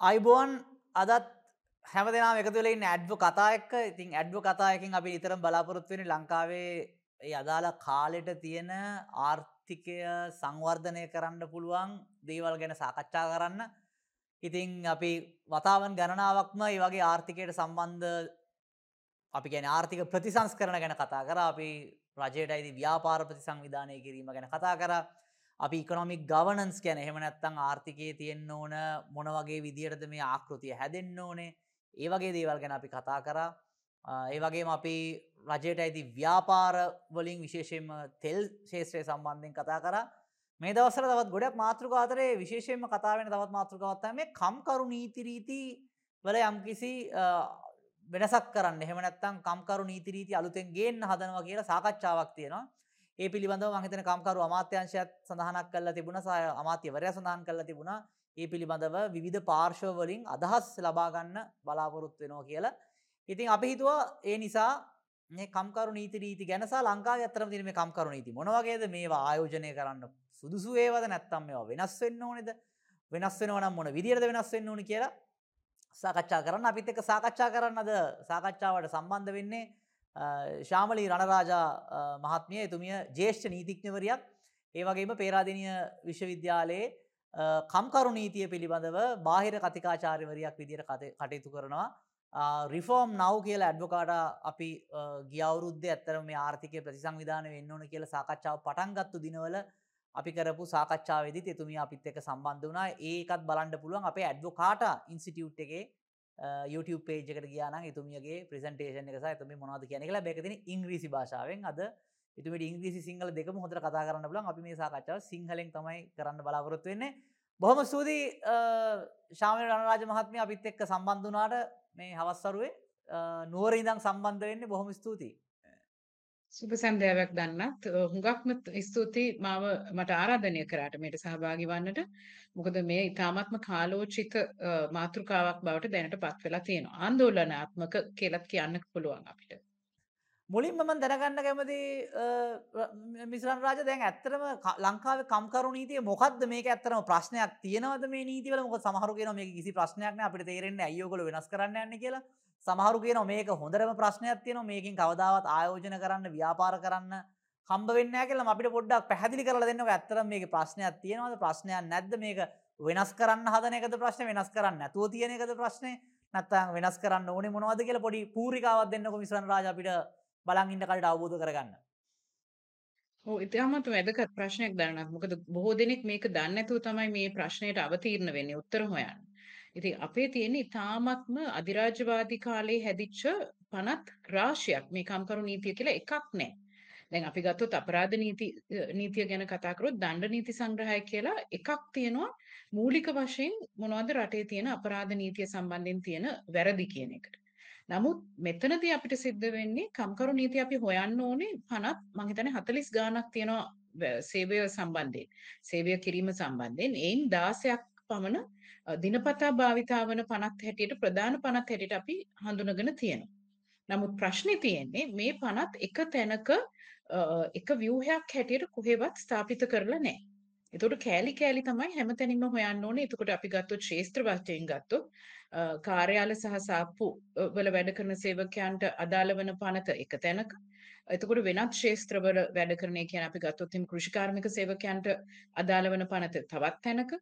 අයිබෝන් අදත් හැම දෙනා එකතුලෙන් ඇඩ්ව කතා එක්ක. ඉතින් ඇඩ්ව කතායකින් අපි ඉතරම් බලාපොරොත්වෙන ලංකාවේ ඒ අදාළ කාලෙට තියෙන ආර්ථිකය සංවර්ධනය කරන්න පුළුවන් දේවල් ගැන සාකච්ඡා කරන්න. ඉතිං අපි වතාවන් ගණනාවක්ම ඒ වගේ ආර්ථිකයට සම්බන්ධ අපි ගැන ආර්ථික ප්‍රතිසංස් කරන ගැන කතා කර. අපි රජයට අයිති ව්‍යාපාර ප්‍රතිසංවිධානය කිරීම ගැන කතා කර. අපි ඉකොනොමික් ගවනන්ස් ගැන එහෙම නැත්තං ආර්ථිකයේ තියෙන්න්න ඕන මොන වගේ විදිහටද මේ ආකෘතිය හැදෙන්න්න ඕනේ. ඒ වගේ දේවල් ගැන අපි කතා කරා. ඒ වගේම අපි රජයට ඇති ව්‍යාපාර වලින් විශේෂයෙන්ම තෙල් ශේත්‍රය සම්බන්ධයෙන් කතා කරා. මේ දවසර තවත් ගොඩක් මාතෘකාතරේ විශේෂයෙන්ම කතාවෙන තවත් මාතෘකවත්තා මේ කම්කරු නීතිරීති වල යම්කිසි වෙනසක් කරන්න. එහෙමනැත්තම් කම්කරු නීතිරීති අලුතෙන් ගේන්න හදනවා කියලා සාකච්ඡාවක් තියෙනවා. ඒ පිළිබඳව මහිතන කම්කරු අමාත්‍යංශයත් සඳහනක් කල්ල තිබුණ සය අමාත්‍යවරය සඳහන් කල්ල තිබුණා. ඒ පිළිබඳව විධ පාර්ශවවලින් අදහස් ලබාගන්න බලාපොරොත් වෙනවා කියලා. ඉතින් අපි හිතුවා ඒ නිසා මේ කම්කරු නීති රීති ගැනසා ලංකා ඇතරම තින මේ කම්කරු නීති මොනවගේද මේවා ආයෝජනය කරන්න සුදුසු ඒවද නැත්තම් මේවා වෙනස් වෙන්න ඕනෙද? වෙනස් වෙනවනම් මොන විදිරද වෙනස් වෙන්න ඕනි කියලා සාකච්ඡා කරන්න. අපිත් එක සාකච්ඡා කරන්නද? සාකච්ඡාවට සම්බන්ධ වෙන්නේ ශාමලී රණරාජා මහත්මිය එතුමිය ජේෂ්ඨ නීතිඥවරයක්. ඒ වගේම පේරාදිනිය විශ්වවිද්‍යාලයේ කම්කරු නීතිය පිළිබඳව බාහිර කතිකාචාර්යවරයක් විදිර කටයුතු කරනවා. රිෆෝම් නව් කියල ඇඩ්වකාට අපි ගියවරුද්ධ ඇත්තර මේ ආර්ථික ප්‍රතිසංවිධාන වෙන්න ඕන කියල සාකච්ඡාව පටන්ගත්තු දිනවල අපි කරපු සාකච්ඡාවේදි එතුමිය අපිත් එක සම්බන්ධ වනා ඒකත් බලන්ඩ පුළුවන් අපේ ඇඩ්වකාට ඉන්සිටියුට් එකේ YouTube පේජකට කියන එතුමියගේ ප්‍රසන්ටේෂන එකස ඇතම මොනාද කියන කියලා. බැකතින ඉංග්‍රීසි භාෂාවෙන්. අද එතුමට ඉංග්‍රීසි සිංහල දෙක හොඳර කතා කරන්න බල අපි මේ සාකච්ඡාව සිංහලෙන් තමයි කරන්න බලාපොරොත්තු වෙන්නේ. බොහොම සූදී ශාමය රණරාජ මහත්මය අපිත් එක්ක සම්බන්ධනාට මේ හවස්සරුවේ නුවර ඉදං සම්බන්ධ වෙන්නේ බොහොම ස්තුතියි. සුබ සන්ධ්‍යාවක් දන්නත් හුඟක්ම ස්තුතියි මාව මට ආරාධනය කරාට මේට සහභාගි වන්නට. මොකද මේ ඉතාමත්ම කාලෝචිත මාතෘකාවක් බවට දැනට පත් වෙලා තියෙනවා. ආන්දෝලනාත්මක කියලත් කියන්න පුළුවන් අපිට. මුලින් මම දැනගන්න කැමති මිසරන් රාජ දැන් ඇත්තරම ලංකාව කම්කරු නීතිය මොකක්ද මේක ඇත්තරම ප්‍රශ්නයක් තියෙනවද මේ නීතිවල? මොක සමහරු කියන මේ කිසි ප්‍රශ්නයක්න අපිට තේරෙන්නේ අයෝගොල වෙනස් කරන්න යන්න කියලා. සමහරු කියන මේක හොඳරම ප්‍රශ්නයක් තියෙනවා මේකින් කවදාවත් ආයෝජන කරන්න ව්‍යාපාර කරන්න හම්බ වෙන්න කියලා අපිට පොඩ්ඩක් පැහැදිලි කරලා දෙන්නකො ඇත්තටම මේකේ ප්‍රශ්නයක් තියෙනවද ප්‍රශ්නයක් නැද්ද මේක වෙනස් කරන්න හදන එකද ප්‍රශ්නේ වෙනස් කරන්න නැතුව තියෙන එකද ප්‍රශ්නේ නැත්නම් වෙනස් කරන්න ඕනේ මොනවද කියලා පොඩි පූරිකාවක් දෙන්නකො මිශ්‍රණ රාජ අපිට බලන් ඉන්න කලට අවබෝධ කරගන්න. ඔව් ඉතාමත් වැදගත් ප්‍රශ්නයක් දැනනත් මොකද බොහෝ දෙනෙක් මේක දන්නේ නැතුව තමයි මේ ප්‍රශ්නයට අවතීර්ණ වෙන්නේ උත්තර හොයන්නේ. ඉතින් අපේ තියෙන ඉතාමත්ම අධිරාජ්‍යවාදී කාලේ හැදිච්ච පනත් රාශියක් මේ කම්කරු නීතිය කියලා එකක් නැහැ. දැන් අපි ගත්තොත් අපරාධ නීති නීතිය ගැන කතා කරොත් දණ්ඩ නීති සංග්‍රහය කියලා එකක් තියෙනවා මූලික වශයෙන් මොනවද රටේ තියෙන අපරාධ නීතිය සම්බන්ධයෙන් තියෙන වැරදි කියන එකට. නමුත් මෙතනදී අපිට සිද්ධ වෙන්නේ කම්කරු නීති අපි හොයන්න ඕනේ 50 මං හිතන්නේ 40 ගාණක් තියෙනවා සේවය සම්බන්ධයෙන්. සේවය කිරීම සම්බන්ධයෙන් එයින් 16ක් පමණ දිනපතා භාවිතා වන පනත් හැටියට ප්‍රධාන පනත් හැටියට අපි හඳුනගෙන තියෙනවා. නමුත් ප්‍රශ්නේ තියෙන්නේ මේ පනත් එක තැනක එක ව්‍යුහයක් හැටියට කොහෙවත් ස්ථාපිත කරලා නැහැ. එතකොට කෑලි කෑලි තමයි හැමතැනින්ම හොයන්න ඕනේ. එතකොට අපි ගත්තොත් ශේෂ්ත්‍ර වශයෙන් ගත්තොත් කාර්යාල සහ සාප්පු වල වැඩ කරන සේවකයන්ට අදාළ වන පනත එක තැනක එතකොට වෙනත් ශේෂ්ත්‍රවල වැඩ කරන කියන අපි ගත්තොත් එම් කෘෂිකාර්මික සේවකයන්ට අදාළ වන පනත තවත් තැනක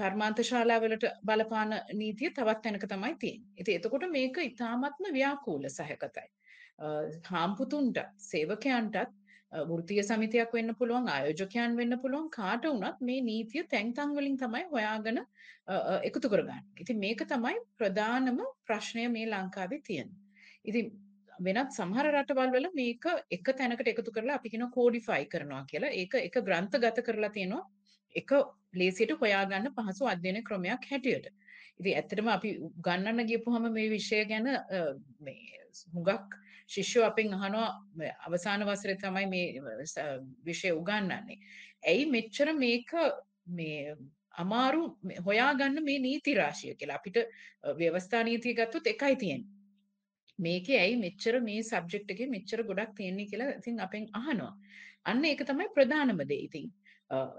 කර්මාන්ත ශාලාවලට බලපාන නීතිය තවත් තැනක තමයි තියෙන්නේ. ඉතින් එතකොට මේක ඉතාමත්ම ව්‍යාකූල සහගතයි. හාම්පුතුන්ට සේවකයන්ටත් වෘත්තීය සමිතියක් වෙන්න පුළුවන් ආයෝජකයන් වෙන්න පුළුවන් කාට වුණත් මේ නීතිය තැන් තන් වලින් තමයි හොයාගෙන එකතු කරගන්නේ. ඉතින් මේක තමයි ප්‍රධානම ප්‍රශ්නය මේ ලංකාවේ තියෙන්නේ. ඉතින් වෙනත් සමහර රටවල් වල මේක එක තැනකට එකතු කරලා අපි කියන කෝඩිෆයි කරනවා කියලා. ඒක එක ග්‍රන්ථගත කරලා තියෙනවා එක ලේසියට හොයාගන්න පහසු අධ්‍යයන ක්‍රමයක් හැටියට. ඉතින් ඇත්තටම අපි ගන්නන්න ගියපුවම මේ විෂය ගැන මේ හුඟක් ශිෂ්‍යෝ අපෙන් අහනවා අවසාන වසරේ තමයි මේ විෂය උගන්වන්නේ. ඇයි මෙච්චර මේක මේ අමාරු හොයාගන්න මේ නීති රාශිය කියලා අපිට ව්‍යවස්ථා නීතිය ගත්තොත් එකයි තියෙන්නේ. මේකේ ඇයි මෙච්චර මේ සබ්ජෙක්ට් එකේ මෙච්චර ගොඩක් තියෙන්නේ කියලා ඉතින් අපෙන් අහනවා. අන්න ඒක තමයි ප්‍රධානම දේ. ඉතින්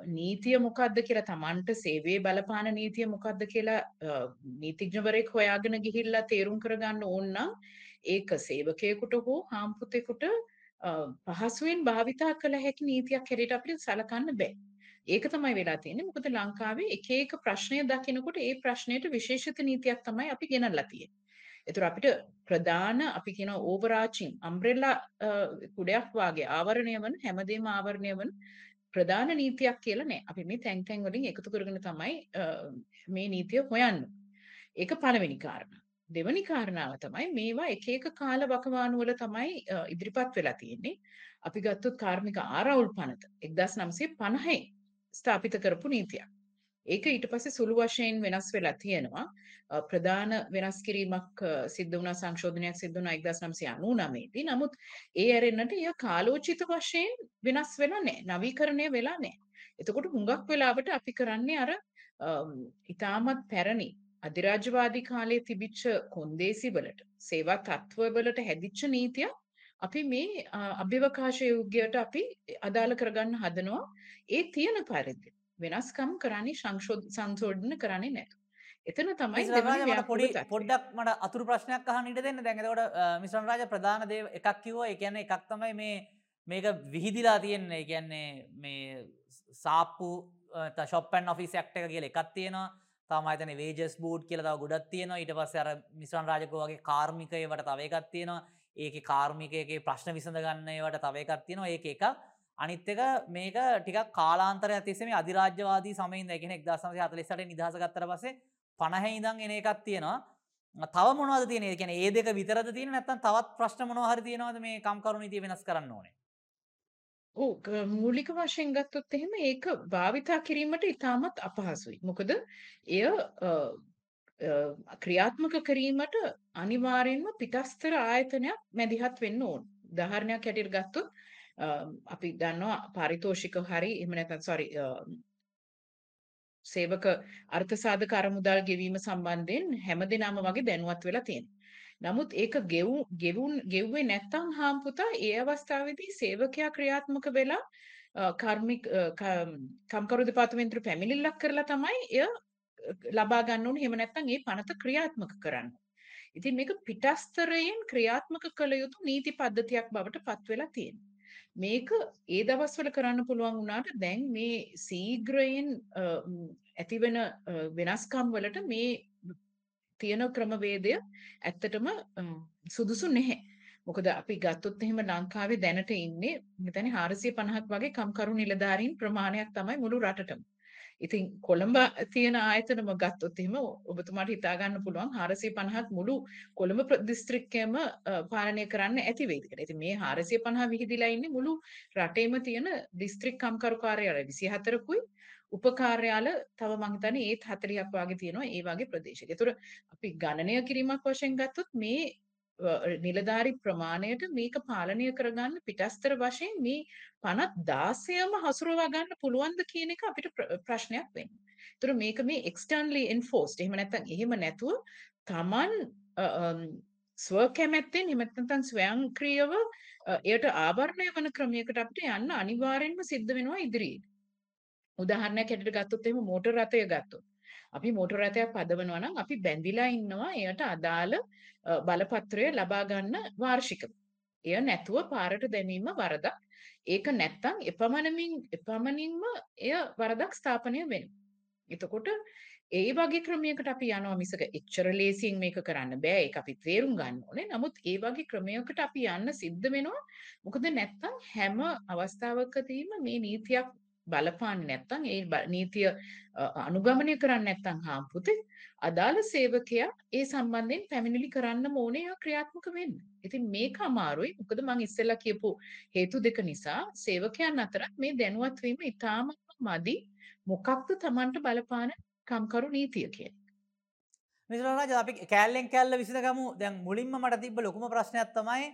නීතිය මොකක්ද කියලා තමන්ට සේවේ බලපාන නීතිය මොකක්ද කියලා නීතිඥවරෙක් හොයාගෙන ගිහිල්ලා තේරුම් කරගන්න ඕන්නම් ඒක සේවකයකුට හෝ හාම්පුතෙකුට පහසුවෙන් භාවිතා කළ හැකි නීතියක් හැටියට අපිට සලකන්න බෑ. ඒක තමයි වෙලා තියෙන්නේ. මොකද ලංකාවේ එක එක ප්‍රශ්නය දකිනකොට ඒ ප්‍රශ්නයට විශේෂිත නීතියක් තමයි අපි ගෙනල්ලා තියෙන්නේ. ඒතර අපිට ප්‍රධාන අපි කියන ඕවරාචින් අම්බ්‍රෙල්ලා කුඩයක් වාගේ ආවරණය වන හැමදේම ආවරණය වන ප්‍රධාන නීතියක් කියලා නෑ. අපි මේ තැන් තැන් වලින් එකතු කරගෙන තමයි මේ නීතිය හොයන්නේ. ඒක පළවෙනි කාරණා. දෙවැනි කාරණාව තමයි මේවා එක එක කාල වකවානුවල තමයි ඉදිරිපත් වෙලා තියෙන්නේ. අපි ගත්තොත් කාර්මික ආරවුල් පනත 1950 ස්ථාපිත කරපු නීතියක්. ඒක ඊට පස්සේ සුළු වශයෙන් වෙනස් වෙලා තියෙනවා. ප්‍රධාන වෙනස් කිරීමක් සිද්ධ වුණා සංශෝධනයක් සිද්ධ වුණා 1999 දී. නමුත් ඒ ඇරෙන්නට එය කාලෝචිත වශයෙන් වෙනස් වෙලා නැහැ. නවීකරණය වෙලා නැහැ. එතකොට හුඟක් වෙලාවට අපි කරන්නේ අර ඉතාමත් පැරණි අධිරාජ්‍යවාදී කාලයේ තිබිච්ච කොන්දේසි වලට සේවා තත්ත්ව වලට හැදිච්ච නීතියක් අපි මේ අභ්‍යවකාශ යුගයට අපි අදාළ කරගන්න හදනවා ඒ තියෙන පරිදි වෙනස්කම් කරන්නේ සංශෝධන කරන්නේ නැතු. එතන තමයි පොඩි පොඩ්ඩක් මට අතුරු ප්‍රශ්නයක් අහන්න ඉට දෙන්න. දැඟතකොට මිශ්‍රන් රාජ ප්‍රධාන දේ එකක් කිව්ව. එකන්න එකක් තමයි මේ මේක විහිදිලා තියෙන්නේ. කියන්නේ මේ සාප්පු ශොප්පන් ඔෆිස් ක්ට එක කියල එකක් තියෙනවා. තමයිතන වේජස් බූඩ් කියලතාව ගොඩත් තියෙනවා. ඊට පස්ස අර මිශ්‍රන් රාජකෝගේ කාර්මිකයවට තව එකක් තියෙනවා. ඒක කාර්මිකයගේ ප්‍රශ්න විසඳ ගන්නවට තව එකක් තියෙනවා. ඒක එකක් අනිත්තක මේක ටික කාලාන්තර ඇතිසම අධිරාජ්‍යවාදී සමයින් එකෙන එක්දසම හතලෙසට නිදහස ගත්තර පසේ පණහැ ඉදං එන එකක් තියෙනවා. තව මොනවද තියෙන කියන ඒ දෙක විතරද තියෙන නැත්තන් තවත් ප්‍රශ්න මොනහරි තියෙනවද මේ කම්කරුණ තිය වෙනස් කරන්න ඕනේ? ඕ මූලික වශයෙන් ගත්තොත් එහෙම ඒක භාවිතා කිරීමට ඉතාමත් අපහසුයි. මොකද එය ක්‍රියාත්මක කිරීමට අනිවාර්යෙන්ම පිටස්තර ආයතනයක් මැදිහත් වෙන්න ඕන්. දහරණයක් හැටියට ගත්තොත් Um, අපි දන්නවා පාරිතෝෂික හරි එහෙම නැත්නම් සෝරි um, සේවක අර්ථසාධක අරමුදල් ගෙවීම සම්බන්ධයෙන් හැමදෙනාම වගේ දැනුවත් වෙලා තියෙනවා. නමුත් ඒක ගෙවු ගෙවුන් ගෙව්වේ නැත්තම් හාම්පුතා ඒ අවස්ථාවේදී සේවකයා ක්‍රියාත්මක වෙලා uh, කර්මික uh, කම්කරු දෙපාර්තමේන්තුවට පැමිණිල්ලක් කරලා තමයි එය uh, ලබා ගන්න ඕනේ. එහෙම නැත්නම් ඒ පනත ක්‍රියාත්මක කරන්න. ඉතින් මේක පිටස්තරයෙන් ක්‍රියාත්මක කළ යුතු නීති පද්ධතියක් බවට පත් වෙලා තියෙනවා. මේක ඒ දවස්වල කරන්න පුළුවන් වුණාට දැන් මේ සීග්‍රයෙන් ඇතිවෙන වෙනස්කම් වලට මේ තියෙන ක්‍රමවේදය ඇත්තටම සුදුසු නැහැ. මොකද අපි ගත්තොත් එහෙම ලංකාවේ දැනට ඉන්නේ මෙතන 450ක් වගේ කම්කරු නිලධාරීන් ප්‍රමාණයක් තමයි මුළු රටටම. ඉතින් කොළඹ තියෙන ආයතනම ගත්තොත් එහෙම ඔබතුමාට හිතා ගන්න පුළුවන් 450ක් මුළු කොළඹ දිස්ත්‍රික්කයම පාලනය කරන්න ඇති වෙයිද කියලා. ඉතින් මේ 450 විහිදිලා ඉන්නේ මුළු රටේම තියෙන දිස්ත්‍රික් කම්කරු කාර්යාලය 24කුයි උපකාර්යාල තව මං හිතන්නේ ඒත් 40ක් වගේ තියෙනවා ඒ වගේ ප්‍රදේශයක. ඒතර අපි ගණනය කිරීමක් වශයෙන් ගත්තොත් මේ නිලධාරි ප්‍රමාණයට මේක පාලනය කරගන්න පිටස්තර වශයෙන් මේ පනත් දාසයම හසුරවා ගන්න පුළුවන්ද කියන එක අපිට ප්‍රශ්නයක් වෙන්න. තුර මේක මේ එක්ස්ටර්න්ලි එන්ෆෝස්ට් එහෙම නැත්නම් එහෙම නැතුව තමන් ස්ව කැමැත්තෙන් එහෙම නැත්නම් ස්වයංක්‍රීයව එයට ආවරණය වන ක්‍රමයකට අපිට යන්න අනිවාර්යෙන්ම සිද්ධ වෙනවා ඉදිරියේ. උදාහරණයක් හැටියට ගත්තොත් එහෙම මෝටර රථය ගත්තොත් අපි මෝටර රථයක් පදවනවා නම් අපි බැඳිලා ඉන්නවා එයට අදාළ බලපත්‍රය ලබා ගන්න වාර්ෂිකව. එය නැතුව පාරට දැමීම වරදක්. ඒක නැත්තම් එපමණමින් එපමණින්ම එය වරදක් ස්ථාපනය වෙනවා. එතකොට ඒ වගේ ක්‍රමයකට අපි යනවා මිසක එච්චර ලේසියෙන් මේක කරන්න බෑ ඒක අපි තේරුම් ගන්න ඕනේ. නමුත් ඒ වගේ ක්‍රමයකට අපි යන්න සිද්ධ වෙනවා. මොකද නැත්තම් හැම අවස්ථාවකදීම මේ නීතියක් බලපාන්නේ නැත්නම් ඒ නීතිය අනුගමනය කරන්නේ නැත්නම් හාම්පුතේ අදාළ සේවකයා ඒ සම්බන්ධයෙන් පැමිණිලි කරන්න ඕනේ ක්‍රියාත්මක වෙන්න. ඉතින් මේක අමාරුයි. මොකද මම ඉස්සෙල්ලා කියපු හේතු දෙක නිසා සේවකයන් අතර මේ දැනුවත් වීම ඉතාමත් මදි. මොකක්ද Tamanට බලපාන කම්කරු නීතිය කියන්නේ. මිතුරාජ අපි කෑල්ලෙන් කෑල්ල විසඳගමු. දැන් මුලින්ම මට තිබ්බ ලොකුම ප්‍රශ්නයක් තමයි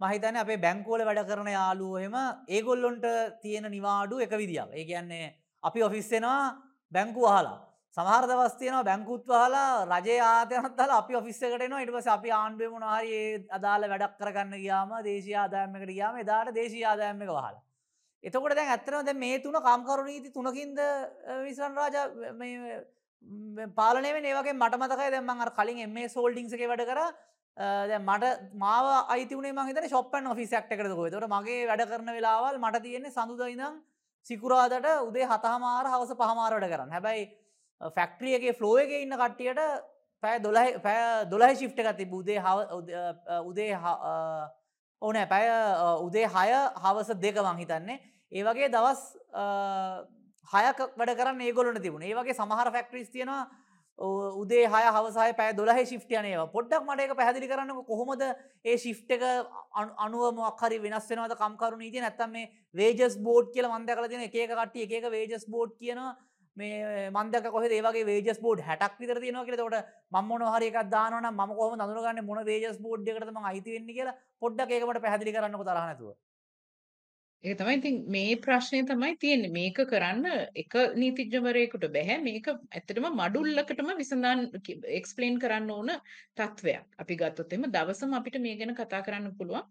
මහිතන අපේ බැංකෝල වැඩ කරන යාලුවහෙම ඒගොල්ලොන්ට තියෙන නිවාඩු එක විදිියාව ඒ කියන්නේ අපි ඔෆිස්සෙනවා බැංකු අහලා. සමහර දවස්තියන බැංකුත් හලා රජ ආතයනත් හල අපි ඔෆිස්සකටන ඉටවස අපි ආණ්ඩුව මොනහරි අදාළ වැඩක් කරගන්න ගියාම දේශී ආදායමකට ගියාම එදාට දේශී ආදායමක වහලා. එතකොට දැන් ඇත්තනම දැන් මේ තුන කාම්කරු නීති තුනකින්ද විසන් රාජා පාලනය ඒ වගේ මට මතකයි දැන් මම අර කලින් MS Holdings එකේ වැඩ කරා. දැන් මට මාව අයිති වුණේ මං හිතන්නේ shop and office act එකකටද කොහෙද? ඒතකොට මගේ වැඩ කරන වෙලාවල් මට තියෙන්නේ සඳුදා ඉඳන් සිකුරාදට උදේ 7:00මාර හවස 5:00මාර වැඩ කරන්න. හැබැයි ෆැක්ටරි එකේ ෆ්ලෝ එකේ ඉන්න කට්ටියට පැය 12 පැය 12 shift එකක් තිබ්බ උදේ උදේ ඕනෑ පැය උදේ 6 හවස 2 මං හිතන්නේ. ඒ වගේ දවස් හයක වැඩ කරන්න ඒගොල්ලොන්ට තිබුණේ. ඒ වගේ සමහර ෆැක්ටරිස් තියෙනවා උදේ හය හවසාය පෑ දොලහ ශිප්ටයනයව පොඩ්ඩක් මට එක පැහදිලි කරන්න කොහොමද ඒ ශිප්ට එක අනුව මොක්හරි වෙනස් වෙනවද? කම්කරු නීති නැත්තම් මේ වේජස් බෝඩ් කියල මන්ද කල තින එක කට්ටිය එක වේජස් බෝඩ් කියනවා. මේ මන්දක කොහ ඒවගේ වේජස් බෝඩ් හැටක් විතර තියනවා කියල. තොට මම හරික දාන ම කොම දරගන්න මොන වේජස් බෝඩ් එකටම අයිතිවෙන්නේ කියලා? පොඩ්ඩක් ඒකට පැහදිලි කරන්න තරහනතුව ඒක තමයි ඉතින් මේ ප්‍රශ්නේ තමයි තියෙන්නේ. මේක කරන්න එක නීතිඥවරයෙකුට බෑ. මේක ඇත්තටම මඩුල්ලකටම විසඳන් එක්ස්ප්ලেইন කරන්න ඕන තත්වයක්. අපි ගත්තොත් එimhe දවසම අපිට මේ ගැන කතා කරන්න පුළුවන්.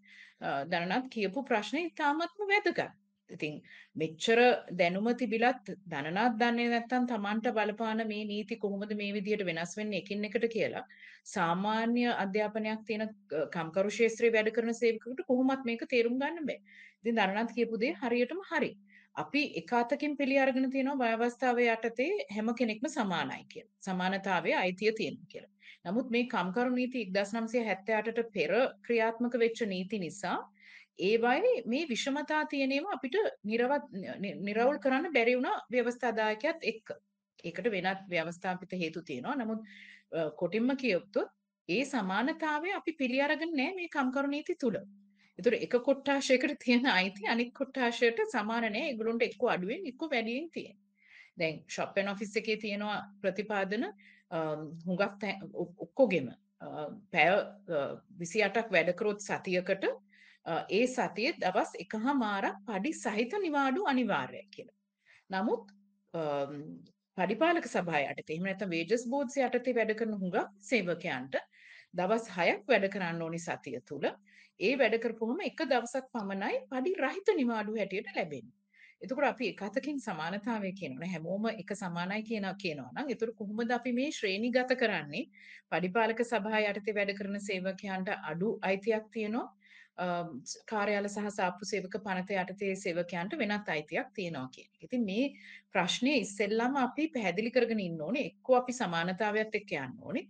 දනනත් කියපු ප්‍රශ්නේ ඉතාමත්ම වැදගත්. ඉතින් මෙච්චර දැනුම තිබිලත් දනනාත් දන්නේ නැත්නම් Tamanට බලපාන මේ නීති කොහොමද මේ විදියට වෙනස් වෙන්නේ එකින් එකට කියලා සාමාන්‍ය අධ්‍යාපනයක් තියෙන කම්කරු ශාස්ත්‍රයේ වැඩ කරන සේවකයෙකුට කොහොමත් මේක තේරුම් ගන්න බෑ ඉතින් දරණත් කියපු දේ හරියටම හරි. අපි එක අතකින් පිළි අරගෙන තියෙනවා ව්‍යවස්ථාවේ යටතේ හැම කෙනෙක්ම සමානයි කියලා. සමානතාවයේ අයිතිය තියෙනවා කියලා. නමුත් මේ කම්කරු නීති 1978ට පෙර ක්‍රියාත්මක වෙච්ච නීති නිසා ඒවයි මේ විෂමතා තියෙනේම අපිට නිරවුල් කරන්න බැරි වුණා ව්‍යවස්ථාදායකයත් එක්ක. ඒකට වෙනත් ව්‍යවස්ථාපිත හේතු තියෙනවා. නමුත් කොටින්ම කියොත්තොත් ඒ සමානතාවය අපි පිළි අරගෙන නැහැ මේ කම්කරු නීති තුල. ඒතර එක කොට්ටාශයකට තියෙන අයිති අනිත් කොට්ටාශයට සමාන නෑ. ඒගොල්ලොන්ට එක්ක අඩුවෙන් එක්ක වැඩියෙන් තියෙන. දැන් ෂොප් ඇන් ඔෆිස් එකේ තියෙනවා ප්‍රතිපාදන හුඟක් ඔක්කොගෙම පැය 28ක් වැඩ කරොත් සතියකට ඒ සතියේ දවස් එකහමාරක් පඩි සහිත නිවාඩු අනිවාර්යයි කියලා. නමුත් පඩිපාලක සභාව යටතේ එහෙම නැත්නම් වේජස් බෝඩ්ස් යටතේ වැඩ කරන හුඟක් සේවකයන්ට දවස් 6ක් වැඩ කරන්න ඕනි සතිය තුල ඒ වැඩ කරපුවම එක දවසක් පමණයි පඩි රහිත නිවාඩු හැටියට ලැබෙන්නේ. එතකොට අපි එක අතකින් සමානතාවය කියනවනේ හැමෝම එක සමානයි කියනවා කියනවා නම් එතකොට කොහොමද අපි මේ ශ්‍රේණිගත කරන්නේ? පඩිපාලක සභාව යටතේ වැඩ කරන සේවකයන්ට අඩු අයිතියක් තියෙනවා. කාර්යාල සහ සාප්පු සේවක පනත යටතේ සේවකයන්ට වෙනත් අයිතියක් තියෙනවා කියන එක. ඉතින් මේ ප්‍රශ්නේ ඉස්සෙල්ලාම අපි පැහැදිලි කරගෙන ඉන්න ඕනේ. එක්කෝ අපි සමානතාවයත් එක්ක යන්න ඕනේ.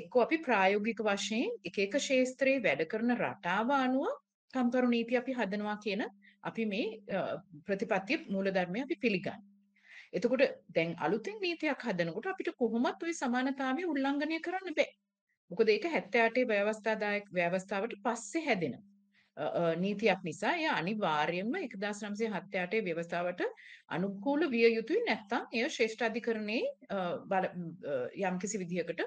එක්කෝ අපි ප්‍රායෝගික වශයෙන් එක එක ක්ෂේත්‍රයේ වැඩ කරන රටාව අනුව කම්කරු නීති අපි හදනවා කියන අපි මේ ප්‍රතිපත්තිය මූලධර්මය අපි පිළිගන්න. එතකොට දැන් අලුතෙන් නීතියක් හදනකොට අපිට කොහොමත් ওই සමානතාවය උල්ලංඝනය කරන්න බෑ. මොකද ඒක 78 ව්‍යවස්ථාදායක ව්‍යවස්ථාවට පස්සේ හැදෙනවා. නීතියක් නිසා එය අනිවාර්යයෙන්ම 1978 ව්‍යවස්ථාවට අනුකූල විය යුතුයි නැත්නම් එය ශ්‍රේෂ්ඨ අධිකරණයේ යම්කිසි විදිහකට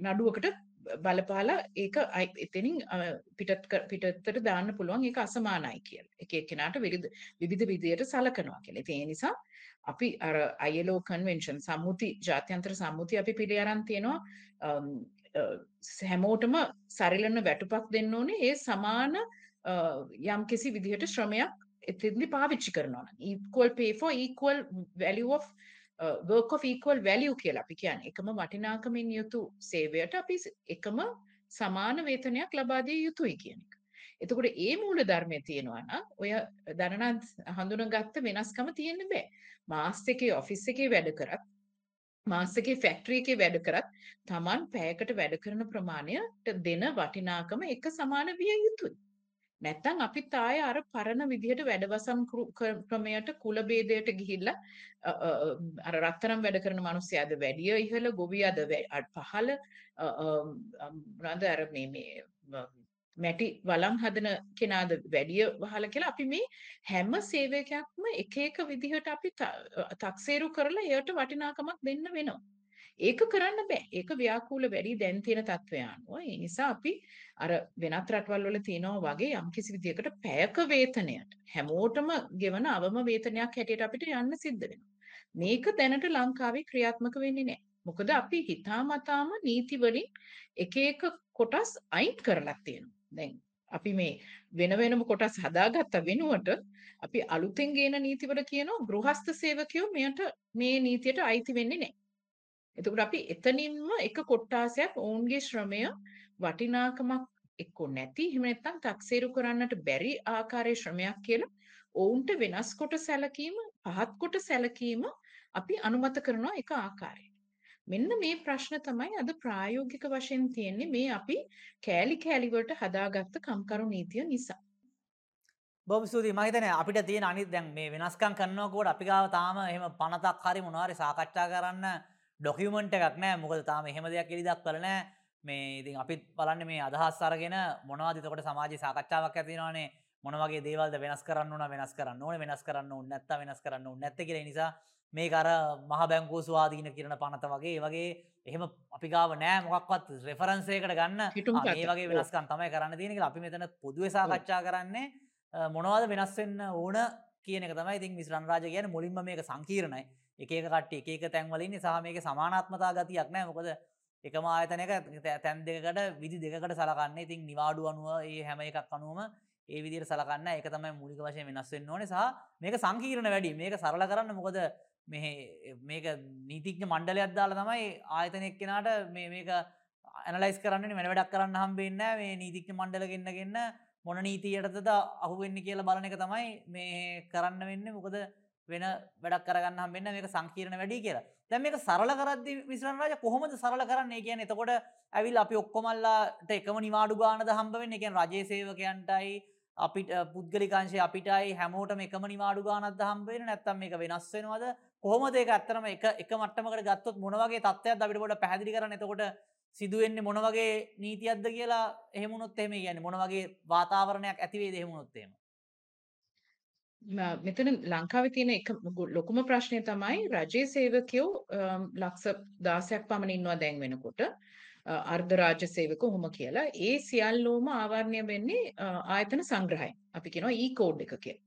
නඩුවකට බලපාලා ඒක එතනින් පිටත් පිටතට දාන්න පුළුවන් ඒක අසමානයි කියලා. එක එක්කෙනාට විවිධ විවිධ විදියට සලකනවා කියලා. ඉතින් ඒ නිසා අපි අර ILO කන්වෙන්ෂන් සම්මුති ජාත්‍යන්තර සම්මුති අපි පිළි අරන් තියෙනවා හැමෝටම සරිලන වැටුපක් දෙන්න ඕනේ ඒ සමාන යම් කිසි විදිහට ශ්‍රමයක් එතෙන්දි පාවිච්චි කරනවා equal pay for equal value of uh, work of equal value කියලා අපි කියන්නේ එකම වටිනාකමින් යුතු සේවයට අපි එකම සමාන වේතනයක් ලබා දිය යුතුයි කියන එක. එතකොට ඒ මූල ධර්මයේ තියෙනවා නම් ඔය දැනනත් හඳුනගත්ත වෙනස්කම තියෙන්න බෑ. මාස් එකේ ඔෆිස් එකේ වැඩ කරත් මාසකේ ෆැක්ටරි එකේ වැඩ කරත් Taman පැයකට වැඩ කරන ප්‍රමාණයට දෙන වටිනාකම එක සමාන විය යුතුයි. නැත්තම් අපිත් ආයේ අර පරණ විදිහට වැඩවසම් ක්‍රමයට කුල ભેදයට ගිහිල්ලා අර රත්තරන් වැඩ කරන මිනිස්සයාද වැඩිය ඉහළ ගොවියද පහළ මොනවාද අර මේ මේ මැටි වලම් හදන කෙනාද වැඩිය වහල කියලා අපි මේ හැම සේවකයක්ම එක එක විදිහට අපි තක්සේරු කරලා එයට වටිනාකමක් දෙන්න වෙනවා. ඒක කරන්න බෑ. ඒක ව්‍යාකූල වැඩි දැන් තියෙන තත්ත්වය අනුව. ඒ නිසා අපි අර වෙනත් රටවල් වල තියෙනවා වගේ යම්කිසි විදිහකට පැයක වේතනයට හැමෝටම ගෙවන අවම වේතනයක් හැටියට අපිට යන්න සිද්ධ වෙනවා. මේක දැනට ලංකාවේ ක්‍රියාත්මක වෙන්නේ නැහැ. මොකද අපි හිතාමතාම නීති වලින් එක එක කොටස් අයින් කරලා තියෙනවා. දැන් අපි මේ වෙන වෙනම කොටස් හදාගත්ත වෙනුවට අපි අලුතෙන් ගේන නීතිවල කියනවා ගෘහස්ත සේවකයෝ මෙයට මේ නීතියට අයිති වෙන්නේ නැහැ. එතකොට අපි එතනින්ම එක කොට්ටාසයක් ඔවුන්ගේ ශ්‍රමය වටිනාකමක් එක්ක නැති එහෙම නැත්නම් තක්සේරු කරන්නට බැරි ආකාරයේ ශ්‍රමයක් කියලා ඔවුන්ට වෙනස් කොට සැලකීම පහත් කොට සැලකීම අපි අනුමත කරනවා එක ආකාරයකට. මෙන්න මේ ප්‍රශ්න තමයි අද ප්‍රායෝගික වශයෙන් තියෙන්නේ මේ අපි කෑලි කෑලි වලට හදාගත්ත කම්කරු නීතිය නිසා. බොහොම ස්තුතියි. මම හිතන්නේ අපිට තියෙන අනිත් දැන් මේ වෙනස්කම් කරනකොට අපි ගාව තාම එහෙම පනතක් හරි මොනවා හරි සාකච්ඡා කරන්න ඩොකියුමන්ට් එකක් නැහැ මොකද තාම එහෙම දෙයක් එලි දක්වලා නැහැ මේ ඉතින් අපිත් බලන්න මේ අදහස් අරගෙන මොනවද එතකොට සමාජයේ සාකච්ඡාවක් ඇති වෙනවනේ. මොන වගේ දේවල්ද වෙනස් කරන්න ඕන වෙනස් කරන්න ඕනේ වෙනස් කරන්න ඕනේ නැත්නම් වෙනස් කරන්න ඕනේ නැත්තේ කියලා. ඒ නිසා මේක අර මහ බැංකුව ස්වාධීන කිරණ පනත වගේ. ඒ වගේ එහෙම අපි ගාව නෑ මොකක්වත් රෙෆරන්ස් එකකට ගන්න. මේ කතා. වගේ වෙනස්කම් තමයි කරන්න තියෙන කියලා අපි මෙතන පොදුවේ සාකච්ඡා කරන්නේ මොනවද වෙනස් වෙන්න ඕන කියන එක තමයි. ඉතින් මිස් රන්රාජ කියන්නේ මුලින්ම මේක සංකීර්ණයි. එක එක කට්ටිය එක එක තැන්වල ඉන්නේ. සහ මේකේ සමානාත්මතා ගතියක් නෑ. මොකද එකම ආයතනයක තැ- තැන් දෙකකට විදි දෙකකට සලකන්නේ. ඉතින් නිවාඩු අනුව ඒ හැම එකක් අනුවම ඒ විදිහට සලකන්න ඒක තමයි මූලික වශයෙන් වෙනස් වෙන්න ඕනේ. සහ මේක සංකීර්ණ වැඩි මේක සරල කරන්න මොකද මේ මේක නීතිඥ මණ්ඩලයක් දාලා තමයි ආයතනයක් කෙනාට මේ මේක ඇනලයිස් කරන්න වෙන වැඩක් කරන්න හම්බෙන්න මේ නීතිඥ මණ්ඩල ගෙන්න්නගන්න මොන නීතියටද අහුවෙන්න කියලා බලන එක තමයි මේ කරන්න වෙන්න. මොකද වෙන වැඩක් කරගන්න හම්බෙන්න මේක සංකීර්ණ වැඩි කියලා. දැන් මේක සරල කරද්දි විශ්‍රණ රාජ කොහොමද සරල කරන්නේ? කියන්නේ එතකොට ඇවිල් අපි ඔක්කොමල්ලාට එකම නිවාඩු ගානද හම්බ වෙන්න? කියන රජයේ සේවකයන්ටයි අපිට පුද්ගලිකාංශය අපිටයි හැමෝටම එකම නිවාඩු ගානක්ද හම්බ වෙන්නේ? නැත්නම් මේක වෙනස් වෙනවද? කොහොමද ඒක ඇත්තටම එක එක මට්ටමකට ගත්තොත් මොන වගේ තත්ත්වයක්ද අපිට පොඩ්ඩක් පැහැදිලි කරන්න? එතකොට සිදුවෙන්නේ මොන වගේ නීතියක්ද කියලා එහෙම වුණොත් එහෙම කියන්නේ මොන වගේ වාතාවරණයක් ඇති වේද එහෙම වුණොත් එහෙම? ම- මෙතන ලංකාවේ තියෙන එක ගු- ලොකුම ප්‍රශ්නය තමයි රජයේ සේවකයෝ අම්, ලක්ෂ 16ක් පමණ ඉන්නවා දැන් වෙනකොට. අ, අර්ධ රාජ්‍ය සේවක ඔහොම කියලා. ඒ සියල්ලෝම ආවරණය වෙන්නේ අ, ආයතන සංග්‍රහයෙන්. අපි කියනවා e ඊ කෝඩ් එක කියලා.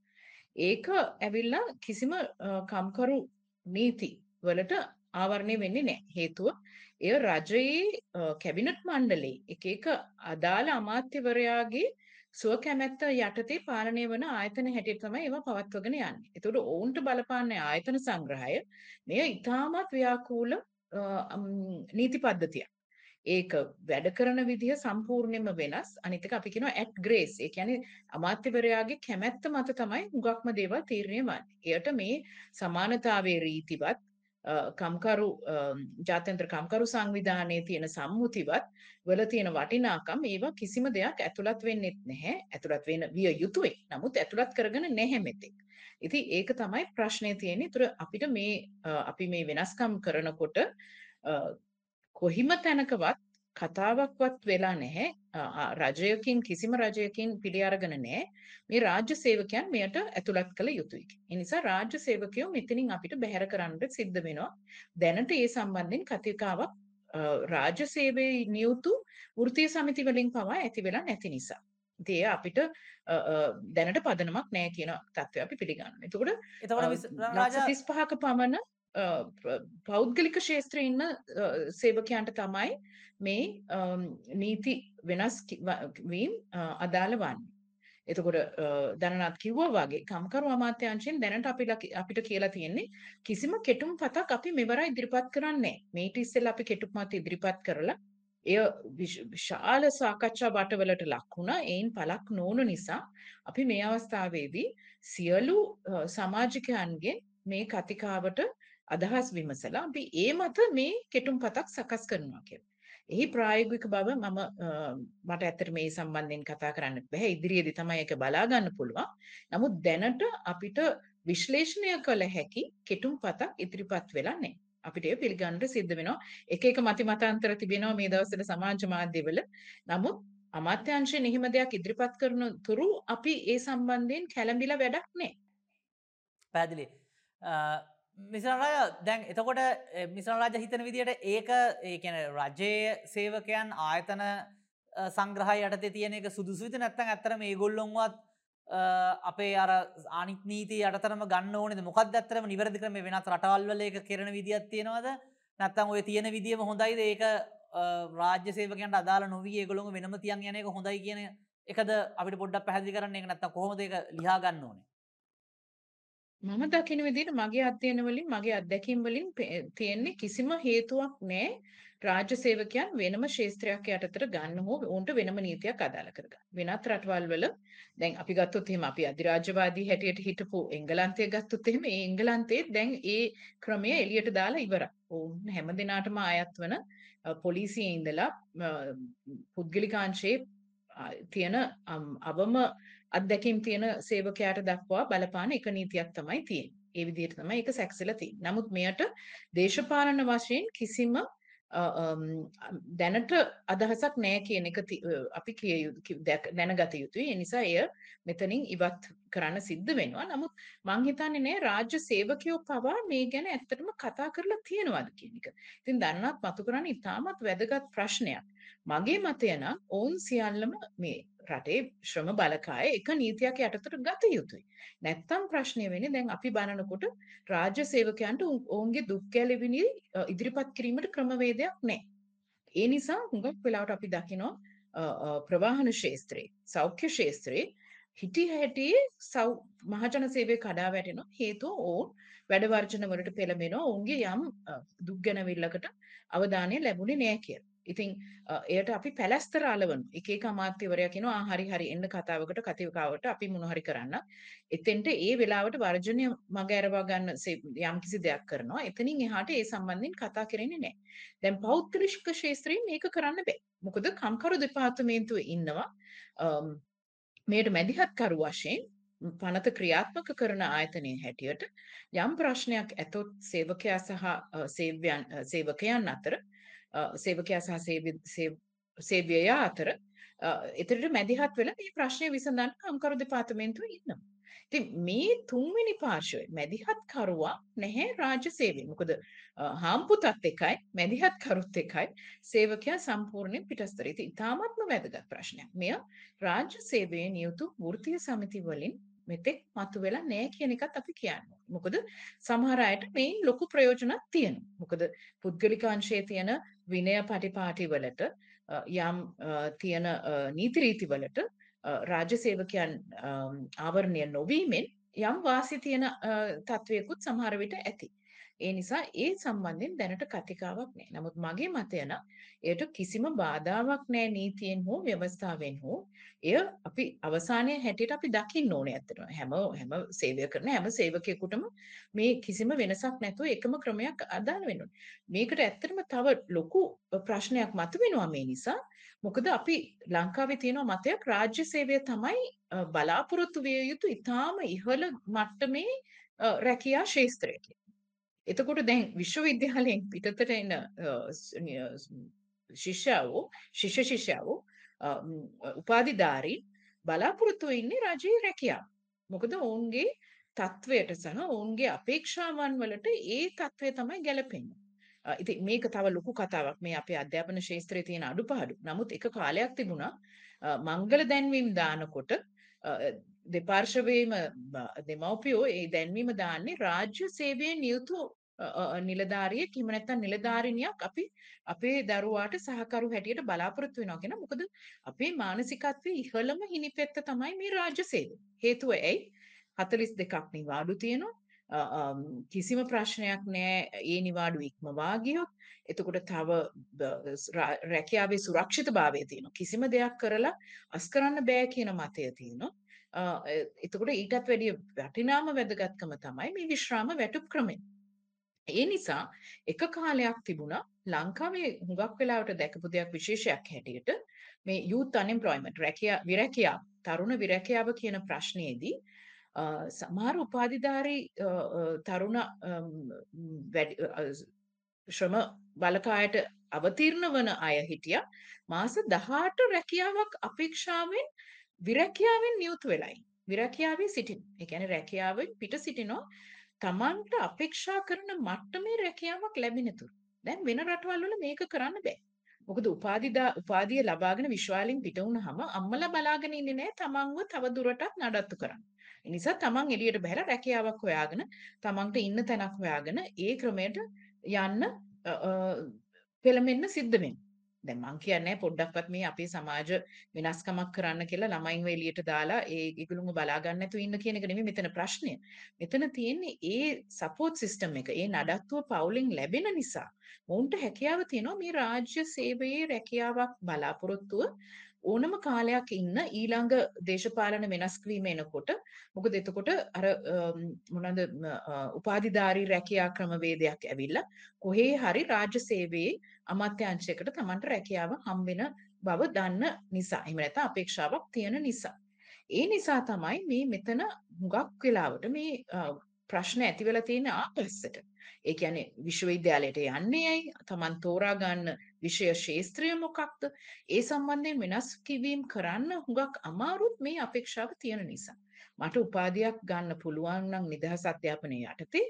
ඒක ඇවිල්ලා කිසිම අ, කම්කරු නීති වලට ආවරණය වෙන්නේ නැහැ. හේතුව එය රජයේ අ, කැබිනට් මණ්ඩලයේ එක එක අදාළ අමාත්‍යවරයාගේ සුව කැමැත්ත යටතේ පාලනය වන ආයතන හැටියට තමයි ඒවා පවත්වගෙන යන්නේ. ඒතකොට ඔවුන්ට බලපාන්නේ ආයතන සංග්‍රහය. මෙය ඉතාමත් ව්‍යාකූල අ, අම්, නීති පද්ධතියක්. ඒක වැඩ කරන විදිහ සම්පූර්ණයෙන්ම වෙනස්. අනිත් එක අපි කියනවා ඇට් ග්‍රේස්. ඒ කියන්නේ අමාත්‍යවරයාගේ කැමැත්ත මත තමයි හුඟක්ම දේවල් තීරණය වන්නේ. එයට මේ සමානතාවයේ රීතිවත් අ, කම්කරු අ, ජාත්‍යන්තර කම්කරු සංවිධානයේ තියෙන සම්මුතිවත් වල තියෙන වටිනාකම් ඒවා කිසිම දෙයක් ඇතුළත් වෙන්නෙත් නැහැ. ඇතුළත් වෙන විය යුතුයි. නමුත් ඇතුළත් කරගෙන නැහැ මෙතෙක්. ඉතින් ඒක තමයි ප්‍රශ්නේ තියෙන්නේ. ඒතර අපිට මේ අ, අපි මේ වෙනස්කම් කරනකොට අ, කොහිම තැනකවත් කතාවක්වත් වෙලා නැහැ. රජයකින් කිසිම රජයකින් පිළි අරගෙන නැහැ. මේ රාජ්‍ය සේවකයන් මෙයට ඇතුළත් කළ යුතුයි. ඒ නිසා රාජ්‍ය සේවකයෝ මෙතනින් අපිට බැහැර කරන්න සිද්ධ වෙනවා. දැනට ඒ සම්බන්ධයෙන් කතිකාවක් රාජ්‍ය සේවයේ නියුතු වෘත්තීය සමිති වලින් පවා ඇති වෙලා නැති නිසා. ඉතින් අපිට දැනට පදනමක් නැහැ කියන තත්ත්වය අපි පිළිගන්නවා. එතකොට එතකොට මිස් රාජා ලක්ෂ 35ක පමණ පෞද්ගලික ක්ෂේත්‍රයේ ඉන්න අ, සේවකයන්ට තමයි මේ අම්, නීති වෙනස් කි- ව- වීම් අ, අදාළ වන්නේ. එතකොට අ, දැනනත් කිව්වා වගේ කම්කරු අමාත්‍යාංශයෙන් දැනට අපි ලකි- අපිට කියලා තියෙන්නේ කිසිම කෙටුම් පතක් අපි මෙවර ඉදිරිපත් කරන්නේ නැහැ. මේට ඉස්සෙල්ලා අපි කෙටුම් පත ඉදිරිපත් කරලා එය විශ- විශාල සාකච්ඡා බටවලට ලක් වුණා. ඒන් පළක් නොවුණු නිසා අපි මේ අවස්ථාවේදී සියලු අ, සමාජිකයන්ගෙන් මේ කතිකාවට අදහස් විමසලා අපි ඒ මත මේ කෙටුම් පතක් සකස් කරනවා කියලා. එහි ප්‍රායෝගික බව මම අ, මට ඇත්තට මේ සම්බන්ධයෙන් කතා කරන්න බැහැ. ඉදිරියේදී තමයි ඒක බලා ගන්න පුළුවන්. නමුත් දැනට අපිට විශ්ලේෂණය කළ හැකි කෙටුම් පතක් ඉදිරිපත් වෙලා නැහැ. අපිට ඒක පිළිගන්නට සිද්ධ වෙනවා. එක එක මති මතාන්තර තිබෙනවා මේ දවස්වල සමාජ මාධ්‍යවල. නමුත් අමාත්‍යාංශයෙන් එහෙම දෙයක් ඉදිරිපත් කරන තුරු අපි ඒ සම්බන්ධයෙන් කැළඹිලා වැඩක් නැහැ. පැදිලි මිසරය දැන් එතකොට මිසර රාජ හිතන විදියට ඒක ඒකන රජයේ සේවකයන් ආයතන අ, සංග්‍රහය යටතේ තියෙන එක සුදුසුවිත නැත්තන් ඇත්තර මේ ගොල්ලොන්වත් අපේ අර අනික් නීති අටතරම ගන්න ඕනෙද? මොකක් ඇත්තරම නිවැරදි ක්‍රම වෙනත් රටවල්වල එක කරන විදිත් තියෙනවද? නැත්තම් ඔය තියෙන විදිම හොඳයිද? ඒක අ, රාජ්‍ය සේවකයන්ට අදාළ නොවී ඒගොලොම වෙනම තියන් යන එක හොඳයි කියන එකද අපිට පොඩ්ඩක් පැහැදිලි කරන්න? ඒක නැත්තම් කොහොමද ඒක ලියා ගන්න ඕනේ? මම දකින විදිහට මගේ අධ්‍යයන වලින් මගේ අත්දැකීම් වලින් පේ- තියෙන්නේ කිසිම හේතුවක් නැහැ රාජ්‍ය සේවකයන් වෙනම ශේස්ත්‍රයක් යටතට ගන්න හෝ උන්ට වෙනම නීතියක් අදාළ කරගන්න. වෙනත් රටවල් වල දැන් අපි ගත්තොත් එහෙම අපි අධිරාජ්‍යවාදී හැටියට හිටපු එංගලන්තය ගත්තොත් එහෙම ඒ එංගලන්තයේ දැන් ඒ ක්‍රමය එළියට දාලා ඉවරයි. ඔවුන් හැම දිනාටම අයත් වන අ, පොලිසියේ ඉඳලා අ, පුද්ගලිකාංශයේ අ, තියෙන අම්, අවම අත්දැකීම් තියෙන සේවකයාට දක්වා බලපාන එක නීතියක් තමයි තියෙන්නේ. ඒ විදිහට තමයි ඒක සැකසෙලා තියෙන්නේ. නමුත් මෙයට දේශපාලන වශයෙන් කිසිම අ, අම්, දැනට අදහසක් නැහැ කියන එක ති- අ, අපි කිය යුතු කි- දැක- දැනගත යුතුයි. ඒ නිසා එය මෙතනින් ඉවත් කරන්න සිද්ධ වෙනවා. නමුත් මං හිතන්නේ නෑ රාජ්‍ය සේවකයෝ පවා මේ ගැන ඇත්තටම කතා කරලා තියෙනවද කියන එක. ඉතින් දැනනත් මතු කරන්නේ ඉතාමත් වැදගත් ප්‍රශ්නයක්. මගේ මතය නම් ඔවුන් සියල්ලම මේ රටේ ශ්‍රම බලකාය එක නීතියක් යටතට ගත යුතුයි. නැත්තම් ප්‍රශ්නය වෙන්නේ දැන් අපි බලනකොට රාජ්‍ය සේවකයන්ට ඔවුන්- ඔවුන්ගේ දුක් ගැලවිලි අ, ඉදිරිපත් කිරීමට ක්‍රමවේදයක් නැහැ. ඒ නිසා හුඟක් වෙලාවට අපි දකිනවා අ, අ, ප්‍රවාහන ශේස්ත්‍රයේ සෞඛ්‍ය ශේස්ත්‍රයේ හිටි හැටියේ සෞ මහජන සේවය කඩා වැටෙනවා හේතුව ඔවුන් වැඩ වර්ජන වලට පෙළඹෙනවා ඔවුන්ගේ යම් අ, දුක් ගැනවිල්ලකට අවධානය ලැබුණේ නෑ කියලා. ඉතින් අ, එයට අපි පැලැස්තර අලවන එක එක අමාත්‍යවරයා කියනවා "ආ, හරි හරි එන්න කතාවකට කතිකාවට අපි මොන හරි කරන්න. එතෙන්ට ඒ වෙලාවට වර්ජනය මග ඇරවා ගන්න සේ- යම්කිසි දෙයක් කරනවා. එතනින් එහාට ඒ සම්බන්ධයෙන් කතා කරන්නේ නැහැ. දැන් පෞද්ගලික ක්ෂේත්‍රයෙන් මේක කරන්න බෑ. මොකද කම්කරු දෙපාර්තමේන්තුවේ ඉන්නවා අම්, මේට මැදිහත්කරු වශයෙන් පනත ක්‍රියාත්මක කරන ආයතනය හැටියට යම් ප්‍රශ්නයක් ඇතොත් සේවකයා සහ අ, සේවයන් අ, සේවකයන් අතර අ, සේවකයා සහ සේවි- සේ- සේව්‍යයා අතර අ, එතරට මැදිහත් වෙලා මේ ප්‍රශ්නය විසඳන්න කම්කරු දෙපාර්තමේන්තුව ඉන්නවා. ඉතින් මේ තුන්වෙනි පාර්ශවය මැදිහත්කරුවා නැහැ රාජ්‍ය සේවය. මොකද අ, හාම්පුතත් එකයි මැදිහත්කරුත් එකයි සේවකයා සම්පූර්ණයෙන් පිටස්තර. ඉතින් ඉතාමත්ම වැදගත් ප්‍රශ්නයක්. මෙය රාජ්‍ය සේවයේ නියුතු වෘත්තීය සමිති වලින් මෙතෙක් මතුවෙලා නැහැ කියන එකත් අපි කියන්නේ. මොකද සමහර අයට මේන් ලොකු ප්‍රයෝජනක් තියෙනවා. මොකද පුද්ගලික අංශයේ තියෙන විනය පටිපාටි වලට අ, යම් අ, තියෙන අ, නීති රීති වලට අ, රාජ්‍ය සේවකයන් අම්, ආවරණය නොවීමෙන් යම් වාසි තියෙන අ, තත්වයකුත් සමහර විට ඇති. ඒ නිසා ඒ සම්බන්ධයෙන් දැනට කතිකාවක් නැහැ. නමුත් මගේ මතය නම් එයට කිසිම බාධාවක් නැහැ නීතියෙන් හෝ ව්‍යවස්ථාවෙන් හෝ. එය අපි අවසානයේ හැටියට අපි දකින්න ඕනේ ඇත්තටම. හැම හැම සේවය කරන හැම සේවකයෙකුටම මේ කිසිම වෙනසක් නැතුව එකම ක්‍රමයක් අදාළ වෙන්න ඕනේ. මේකට ඇත්තටම තව ලොකු ප්‍රශ්නයක් මතුවෙනවා මේ නිසා. මොකද අපි ලංකාවේ තියෙන මතයක් රාජ්‍ය සේවය තමයි අ, බලාපොරොත්තු විය යුතු ඉතාම ඉහළ මට්ටමේ අ, රැකියා ශේස්ත්‍රය කියලා. එතකොට දැන් විශ්වවිද්‍යාලයෙන් පිටතට එන අ, ස්- නිය- ස්- ශිෂ්‍යයෝ ශිෂ්‍ය ශිෂ්‍යයෝ අ, ම්, උපාධිධාරීන් බලාපොරොත්තු ඉන්නේ රජයේ රැකියාව. මොකද ඔවුන්ගේ තත්වයට සහ ඔවුන්ගේ අපේක්ෂාවන් වලට ඒ තත්වය තමයි ගැලපෙන්නේ. අ, ඉතින් මේක තව ලොකු කතාවක් මේ අපේ අධ්‍යාපන ශාස්ත්‍රයේ තියෙන අඩුපාඩු. නමුත් එක කාලයක් තිබුණා අ, මංගල දැන්වීම් දානකොට අ, දෙපාර්ශවයේම බ- දෙමව්පියෝ ඒ දැන්වීම දාන්නේ රාජ්‍ය සේවයේ නියුතු අ, අ, නිලධාරියෙක් එහෙම නැත්නම් නිලධාරිනියක් අපි අපේ දරුවාට සහකරු හැටියට බලාපොරොත්තු වෙනවා කියන මොකද අපේ මානසිකත්වයේ ඉහළම හිණිපෙත්ත තමයි මේ රාජ්‍ය සේවය. හේතුව ඇයි? 42ක් නිවාඩු තියෙනවා. අ, අම්, කිසිම ප්‍රශ්නයක් නෑ ඒ නිවාඩු ඉක්මවා ගියොත්. එතකොට තව ද- ස්- රා- රැකියාවේ සුරක්ෂිතභාවය තියෙනවා. කිසිම දෙයක් කරලා අස් කරන්න බෑ කියන මතය තියෙනවා. අ, එ- එතකොට ඊටත් වැඩිය වටිනාම වැදගත්කම තමයි මේ විශ්‍රාම වැටුප් ක්‍රමය. ඒ නිසා එක කාලයක් තිබුණා ලංකාවේ හුඟක් වෙලාවට දැකපු දෙයක් විශේෂයක් හැටියට මේ youth unemployment රැකියා විරැකියාව තරුණ විරැකියාව කියන ප්‍රශ්නයේදී අ, සමහර උපාධිධාරී අ, අ, තරුණ අම්, වැඩි- අ, ශ්‍රම බලකායට අවතීර්ණ වන අය හිටියා මාස 18 රැකියාවක් අපේක්ෂාවෙන් විරැකියාවෙන් නියුත් වෙලයි. විරැකියාවේ සිටින. ඒ කියන්නේ රැකියාවෙන් පිට සිටිනවා තමන්ට අපේක්ෂා කරන මට්ටමේ රැකියාවක් ලැබෙනතුරු. දැන් වෙන රටවල් වල මේක කරන්න බෑ. මොකද උපාධිදා උපාධිය ලබාගෙන විශ්වාලින් පිට වුණාම අම්මලා බලාගෙන ඉන්නේ නැහැ තමන්ව තව දුරටත් නඩත්තු කරන්න. ඒ නිසා තමන් එළියට බහැලා රැකියාවක් හොයාගෙන තමන්ට ඉන්න තැනක් හොයාගෙන ඒ ක්‍රමයට යන්න අ, අ, පෙළඹෙන්න සිද්ධ වෙනවා. දැන් මං කියන්නේ පොඩ්ඩක්වත් මේ අපේ සමාජ වෙනස්කමක් කරන්න කියලා ළමයින්ව එළියට දාලා ඒ ඒගොල්ලෝව බලා ගන්න නැතුව ඉන්න කියන එක නෙමෙයි මෙතන ප්‍රශ්නය. මෙතන තියෙන්නේ ඒ සපෝට් සිස්ටම් එක, ඒ නඩත්තුව පවුලෙන් ලැබෙන නිසා ඔවුන්ට හැකියාව තියෙනවා මේ රාජ්‍ය සේවයේ රැකියාවක් බලාපොරොත්තුව ඕනම කාලයක් ඉන්න ඊළඟ දේශපාලන වෙනස්වීම එනකොට මොකද එතකොට අර මොනවද උපාධිධාරී රැකියා ක්‍රමවේදයක් ඇවිල්ලා කොහේ හරි රාජ්‍ය සේවයේ අමාත්‍යාංශයකට Tamanට රැකියාව හම් වෙන බව දන්න නිසා එහෙම නැත්නම් අපේක්ෂාවක් තියෙන නිසා. ඒ නිසා තමයි මේ මෙතන හුඟක් වෙලාවට මේ ප්‍රශ්න ඇති වෙලා තියෙන ආපස්සට. ඒ කියන්නේ විශ්වවිද්‍යාලයට යන්නේ ඇයි? Taman තෝරා ගන්න විෂය ශාස්ත්‍රය මොකක්ද? ඒ සම්බන්ධයෙන් වෙනස් කිවීම කරන්න හුඟක් අමාරුත් මේ අපේක්ෂාව තියෙන නිසා. මට උපාධියක් ගන්න පුළුවන් නම් නිදහස් අධ්‍යාපනයේ යටතේ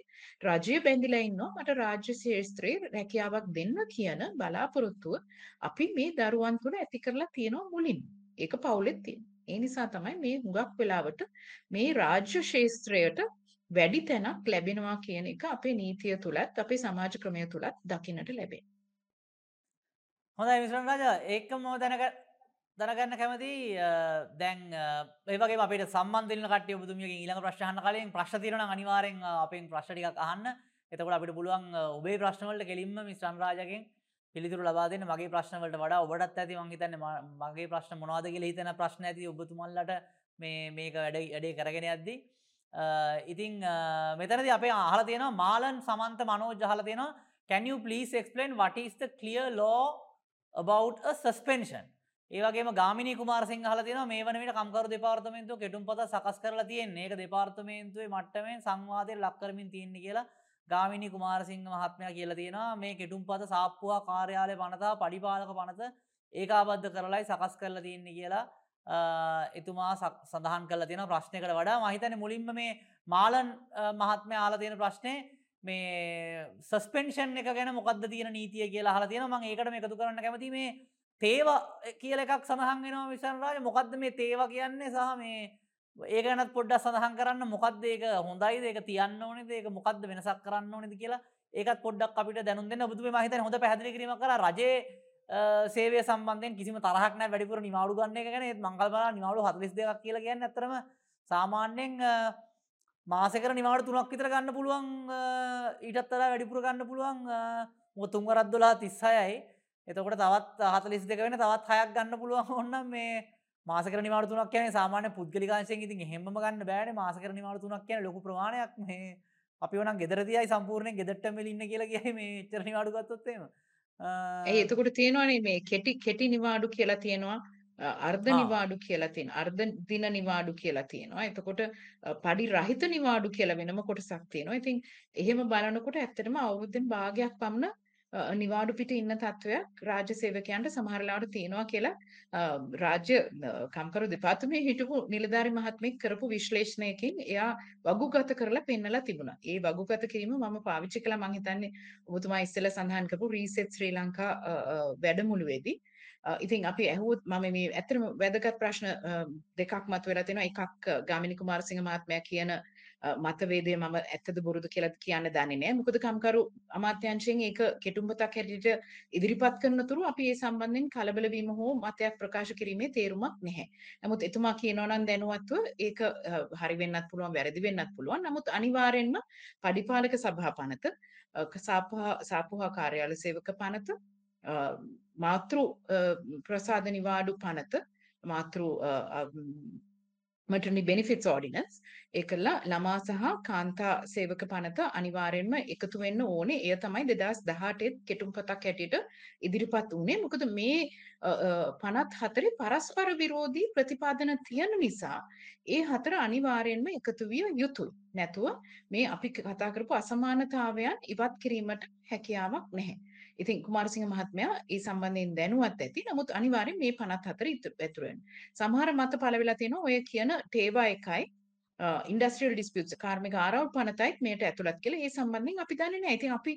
රජය බැඳිලා ඉන්නවා මට රාජ්‍ය ශාස්ත්‍රයේ රැකියාවක් දෙන්න කියන බලාපොරොත්තුව අපි මේ දරුවන් තුළ ඇති කරලා තියෙනවා මුලින්ම. ඒක පවුලෙත් තියෙනවා. ඒ නිසා තමයි මේ හුඟක් වෙලාවට මේ රාජ්‍ය ශාස්ත්‍රයට වැඩි තැනක් ලැබෙනවා කියන එක අපේ නීතිය තුලත් අපේ සමාජ ක්‍රමය තුලත් දකින්නට ලැබේ. හොඳයි මිශ්‍රන් රාජා ඒකම මම දැනග දැනගන්න කැමති දැන් ඒ වගේම අපිට සම්බන්ධ වෙන කට්ටිය ඔබතුමියගෙන් ඊළඟ ප්‍රශ්න අහන්න කලින් ප්‍රශ්න තියෙනවා නම් අනිවාර්යෙන් අපෙන් ප්‍රශ්න ටිකක් අහන්න. එතකොට අපිට පුළුවන් ඔබේ ප්‍රශ්න වලට කෙලින්ම මිශ්‍රන් රාජාගෙන් පිළිතුරු ලබා දෙන්න මගේ ප්‍රශ්න වලට වඩා ඔබටත් ඇති මං හිතන්නේ මගේ ප්‍රශ්න මොනවද කියලා හිතන ප්‍රශ්න ඇති ඔබතුමන්ලට මේ මේක වැඩ වැඩේ කරගෙන යද්දී Uh, ඉතිං uh, මෙතනද අපේ අහල තියෙනවා මාලන් සමන්ත මනෝ ජහල තියෙනවා can you please explain what is the clear law about a suspension? ඒවගේ ගාමිනි කුමාරසිංහ හල තියෙන මේ වන විට කම්කරු දෙපාර්තමේන්තුව කෙටුම් පත සකස් කරලා තියෙන්නේ. ඒක දෙපාර්තමේන්තුවේ මට්ටමේ සංවාදය ලක්කරමින් තියන්නේ කියලා ගාමිනි කුමාරසිංහ මහත්මයා කියලා තියෙනවා. මේ කෙටුම් පත සාප්පුවා කාර්යාලය පනතා පඩිපාලක පනත ඒකාබද්ධ කරලයි සකස් කරලා තියන්නේ කියලා එතුමා සඳහන් කල තියෙන ප්‍රශ්නයකට වඩා. මහිතන මුලින්ම මේ මාලන් මහත්මය ආල තියෙන ප්‍රශ්නය මේ සස්පෙන්ෂන් එක ගැන මොකක්ද තියෙන නීතිය කියලා හලා තියෙන මං ඒකට එකතු කරන්න කැමති මේ තේව කියල එකක් සඳහන් වෙනවා විසන්රාජ මොකක්ද මේ තේව කියන්නේ සහ මේ ඒකනත් පොඩ්ඩ සඳහන් කරන්න මොකක්ද ඒක? හොඳයි ඒක තියන්න ඕනෙ ඒක මොකක්ද වෙනසක් කරන්න ඕනෙද කියලා ඒකත් පොඩ්ඩක් අපිට දැනුම් දෙන්න. ඔබතුමේ මහිතන හොඳ පැදිලි කිරීම කර. රජයේ සේවය සම්බන්ධයෙන් කිසිම තරහක් නැහැ වැඩිපුර නිවාඩු ගන්න එක ගැන. මංගල් බලලා නිවාඩු 42ක් කියලා කියන්නේ ඇත්තටම සාමාන්‍යයෙන් මාසෙකට නිවාඩු තුනක් විතර ගන්න පුළුවන් ඊටත් වඩා වැඩිපුර ගන්න පුළුවන් මොකද තුන් වරක් 12 36යි එතකොට තවත් 42 වෙන තවත් 6ක් ගන්න පුළුවන් ඕනනම් මේ මාසකට නිවාඩු තුනක් කියන්නේ සාමාන්‍ය පුද්ගලිකාංශයෙන් ඉතින් එහෙමම ගන්න බෑනේ. මාසකට නිවාඩු තුනක් කියන්නේ ලොකු ප්‍රමාණයක්. මේ අපි ඕනම් ගෙදර තියයි සම්පූර්ණයෙන් ගෙදරටම ඉන්න කියලා කියයි මේ එච්චර නිවාඩු ගත්තොත් එහෙම. ඇයි එතකොට තියෙනවානේ මේ කෙටි කෙටි නිවාඩු කියලා තියෙනවා අර්ධ නිවාඩු කියලා තියෙන අර්ධ දින නිවාඩු කියලා තියෙනවා. එතකොට පඩි රහිත නිවාඩු කියලා වෙනම කොටසක් තියෙනවා. ඉතින් එහෙම බලනකොට ඇත්තටම අවුරුද්දෙන් භාගයක් පමණ නිවාඩු පිට ඉන්න තත්ත්වයක් රාජ්‍ය සේවකයන්ට සමහර ලාවට තියෙනවා කියලා රාජ්‍ය කම්කරු දෙපාර්තමේ හිටපු නිලධාරි මහත්මයෙක් කරපු විශ්ලේෂණයකින් එයා වගුගත කරලා පෙන්නලා තිබුණා. ඒ වගුගත කිරීම මම පාවිච්චි කළා මම හිතන්නේ ඔබතුමා ඉස්සෙල්ලා සඳහන් කරපු රීසෙට් ශ්‍රී ලංකා වැඩමුළුවේදී ඉතින් අපි ඇහුවොත් මම මේ ඇත්තටම වැදගත් ප්‍රශ්න දෙකක් මතුවලා තියෙනවා. එකක් ගාමිණී කුමාරසිංහ මහත්මයා කියන මතවේදය මම ඇත්තද බොරුද කියලා කියන්න දන්නේ නැහැ. මොකද කම්කරු අමාත්‍යාංශයෙන් ඒක කෙටුම්පතක් හැටියට ඉදිරිපත් කරන තුරු අපි ඒ සම්බන්ධයෙන් කලබල වීම හෝ මතයක් ප්‍රකාශ කිරීමේ තේරුමක් නැහැ. නමුත් එතුමා කියනවා නම් දැනුවත්ව ඒක හරි වෙන්නත් පුළුවන් වැරදි වෙන්නත් පුළුවන්. නමුත් අනිවාර්යෙන්ම පඩිපාලක සභා පනත සාපුහා කාර්යාල සේවක පනත මාතෘ ප්‍රසාද නිවාඩු පනත මාතෘ මටනි බෙනිෆිටස් ඕඩිනන්ස් ඒකලා ළමා සහ කාන්තා සේවක පනත අනිවාර්යෙන්ම එකතු වෙන්න ඕනේ. එය තමයි 2018 කෙටුම්පතක් හැටියට ඉදිරිපත් වුණේ. මොකද මේ පනත් හතරේ පරස්පර විරෝධී ප්‍රතිපාදන තියෙන නිසා ඒ හතර අනිවාර්යෙන්ම එකතු විය යුතුයි. නැතුව මේ අපි කතා කරපු අසමානතාවයන් ඉවත් කිරීමට හැකියාවක් නැහැ. ඉතින් කුමාරසිංහ මහත්මයා ඒ සම්බන්ධයෙන් දැනුවත් ඇති. නමුත් අනිවාර්යෙන් මේ 54 ඉතුරු වෙනවා. සමහර මත පළ වෙලා තියෙනවා ඔය කියන ටේවා එකයි ඉන්ඩස්ට්‍රියල් ඩිස්පියුට්ස් කාර්මික ආරවුල් පනතයිත් මේට ඇතුළත් කියලා ඒ සම්බන්ධයෙන් අපි දන්නේ නැහැ. ඉතින් අපි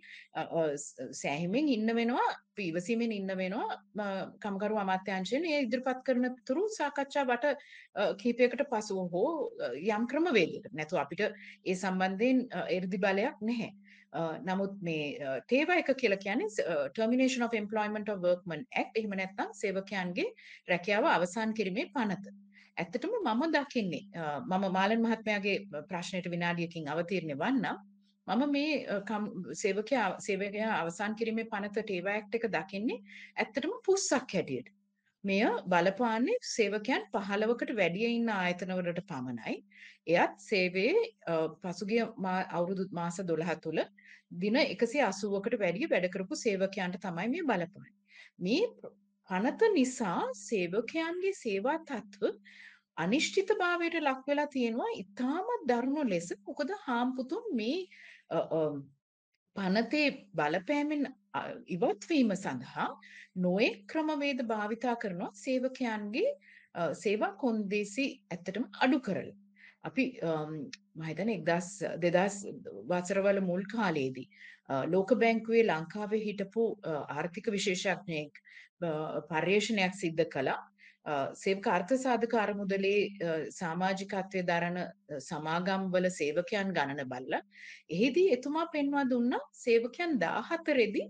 සෑහිමෙන් ඉන්න වෙනවා, ඉවසීමෙන් ඉන්න වෙනවා කම්කරු අමාත්‍යාංශයෙන් ඒ ඉදිරිපත් කරන තුරු සාකච්ඡා වට කීපයකට පසුව හෝ යම් ක්‍රමවේදයකට. නැතු අපිට ඒ සම්බන්ධයෙන් එර්දි බලයක් නැහැ. නමුත් මේ තේවා එක කියලා කියන්නේ termination of employment of workmen act එහෙම නැත්නම් සේවකයන්ගේ රැකියාව අවසන් කිරීමේ පනත. ඇත්තටම මම දකින්නේ මම මාලන් මහත්මයාගේ ප්‍රශ්නයට විනාඩියකින් අවතීර්ණ වන්නම්. මම මේ සේවකයා සේවකයා අවසන් කිරීමේ පනත ටේවා ඇක්ට් එක දකින්නේ ඇත්තටම පුස්සක් හැටියට. මෙය බලපාන්නේ සේවකයන් පහළවකට වැඩිය ඉන්න ආයතනවලට පමණයි. එයත් සේවයේ පසුගිය අවුරුදු මාස 12 තුල දින 180කට වැඩිය වැඩ කරපු සේවකයන්ට තමයි මේ බලපාන්නේ. මේ පනත නිසා සේවකයන්ගේ සේවා තත්ත්ව අනිශ්චිතභාවයට ලක් වෙලා තියෙනවා ඉතාමත් දරුණු ලෙස. මොකද හාම්පුතුන් මේ පනතේ බලපෑමෙන් ඉවත්වීම සඳහා නොයෙක් ක්‍රමවේද භාවිතා කරනවා සේවකයන්ගේ සේවා කොන්දේසි ඇත්තටම අඩු කරලා. අපි මහිතන එක්දස් දෙදස් වසරවල මුල් කාලයේදී ලෝක බැංකුවේ ලංකාවේ හිටපු ආර්ථික විශේෂඥයෙක් පර්යේෂණයක් සිද්ධ කළා සේවක අර්ථ සාධක අරමුදලේ සමාජිකත්වය දරන සමාගම්වල සේවකයන් ගණන බල්ලා එහිදී එතුමා පෙන්වා දුන්නා සේවකයන් 14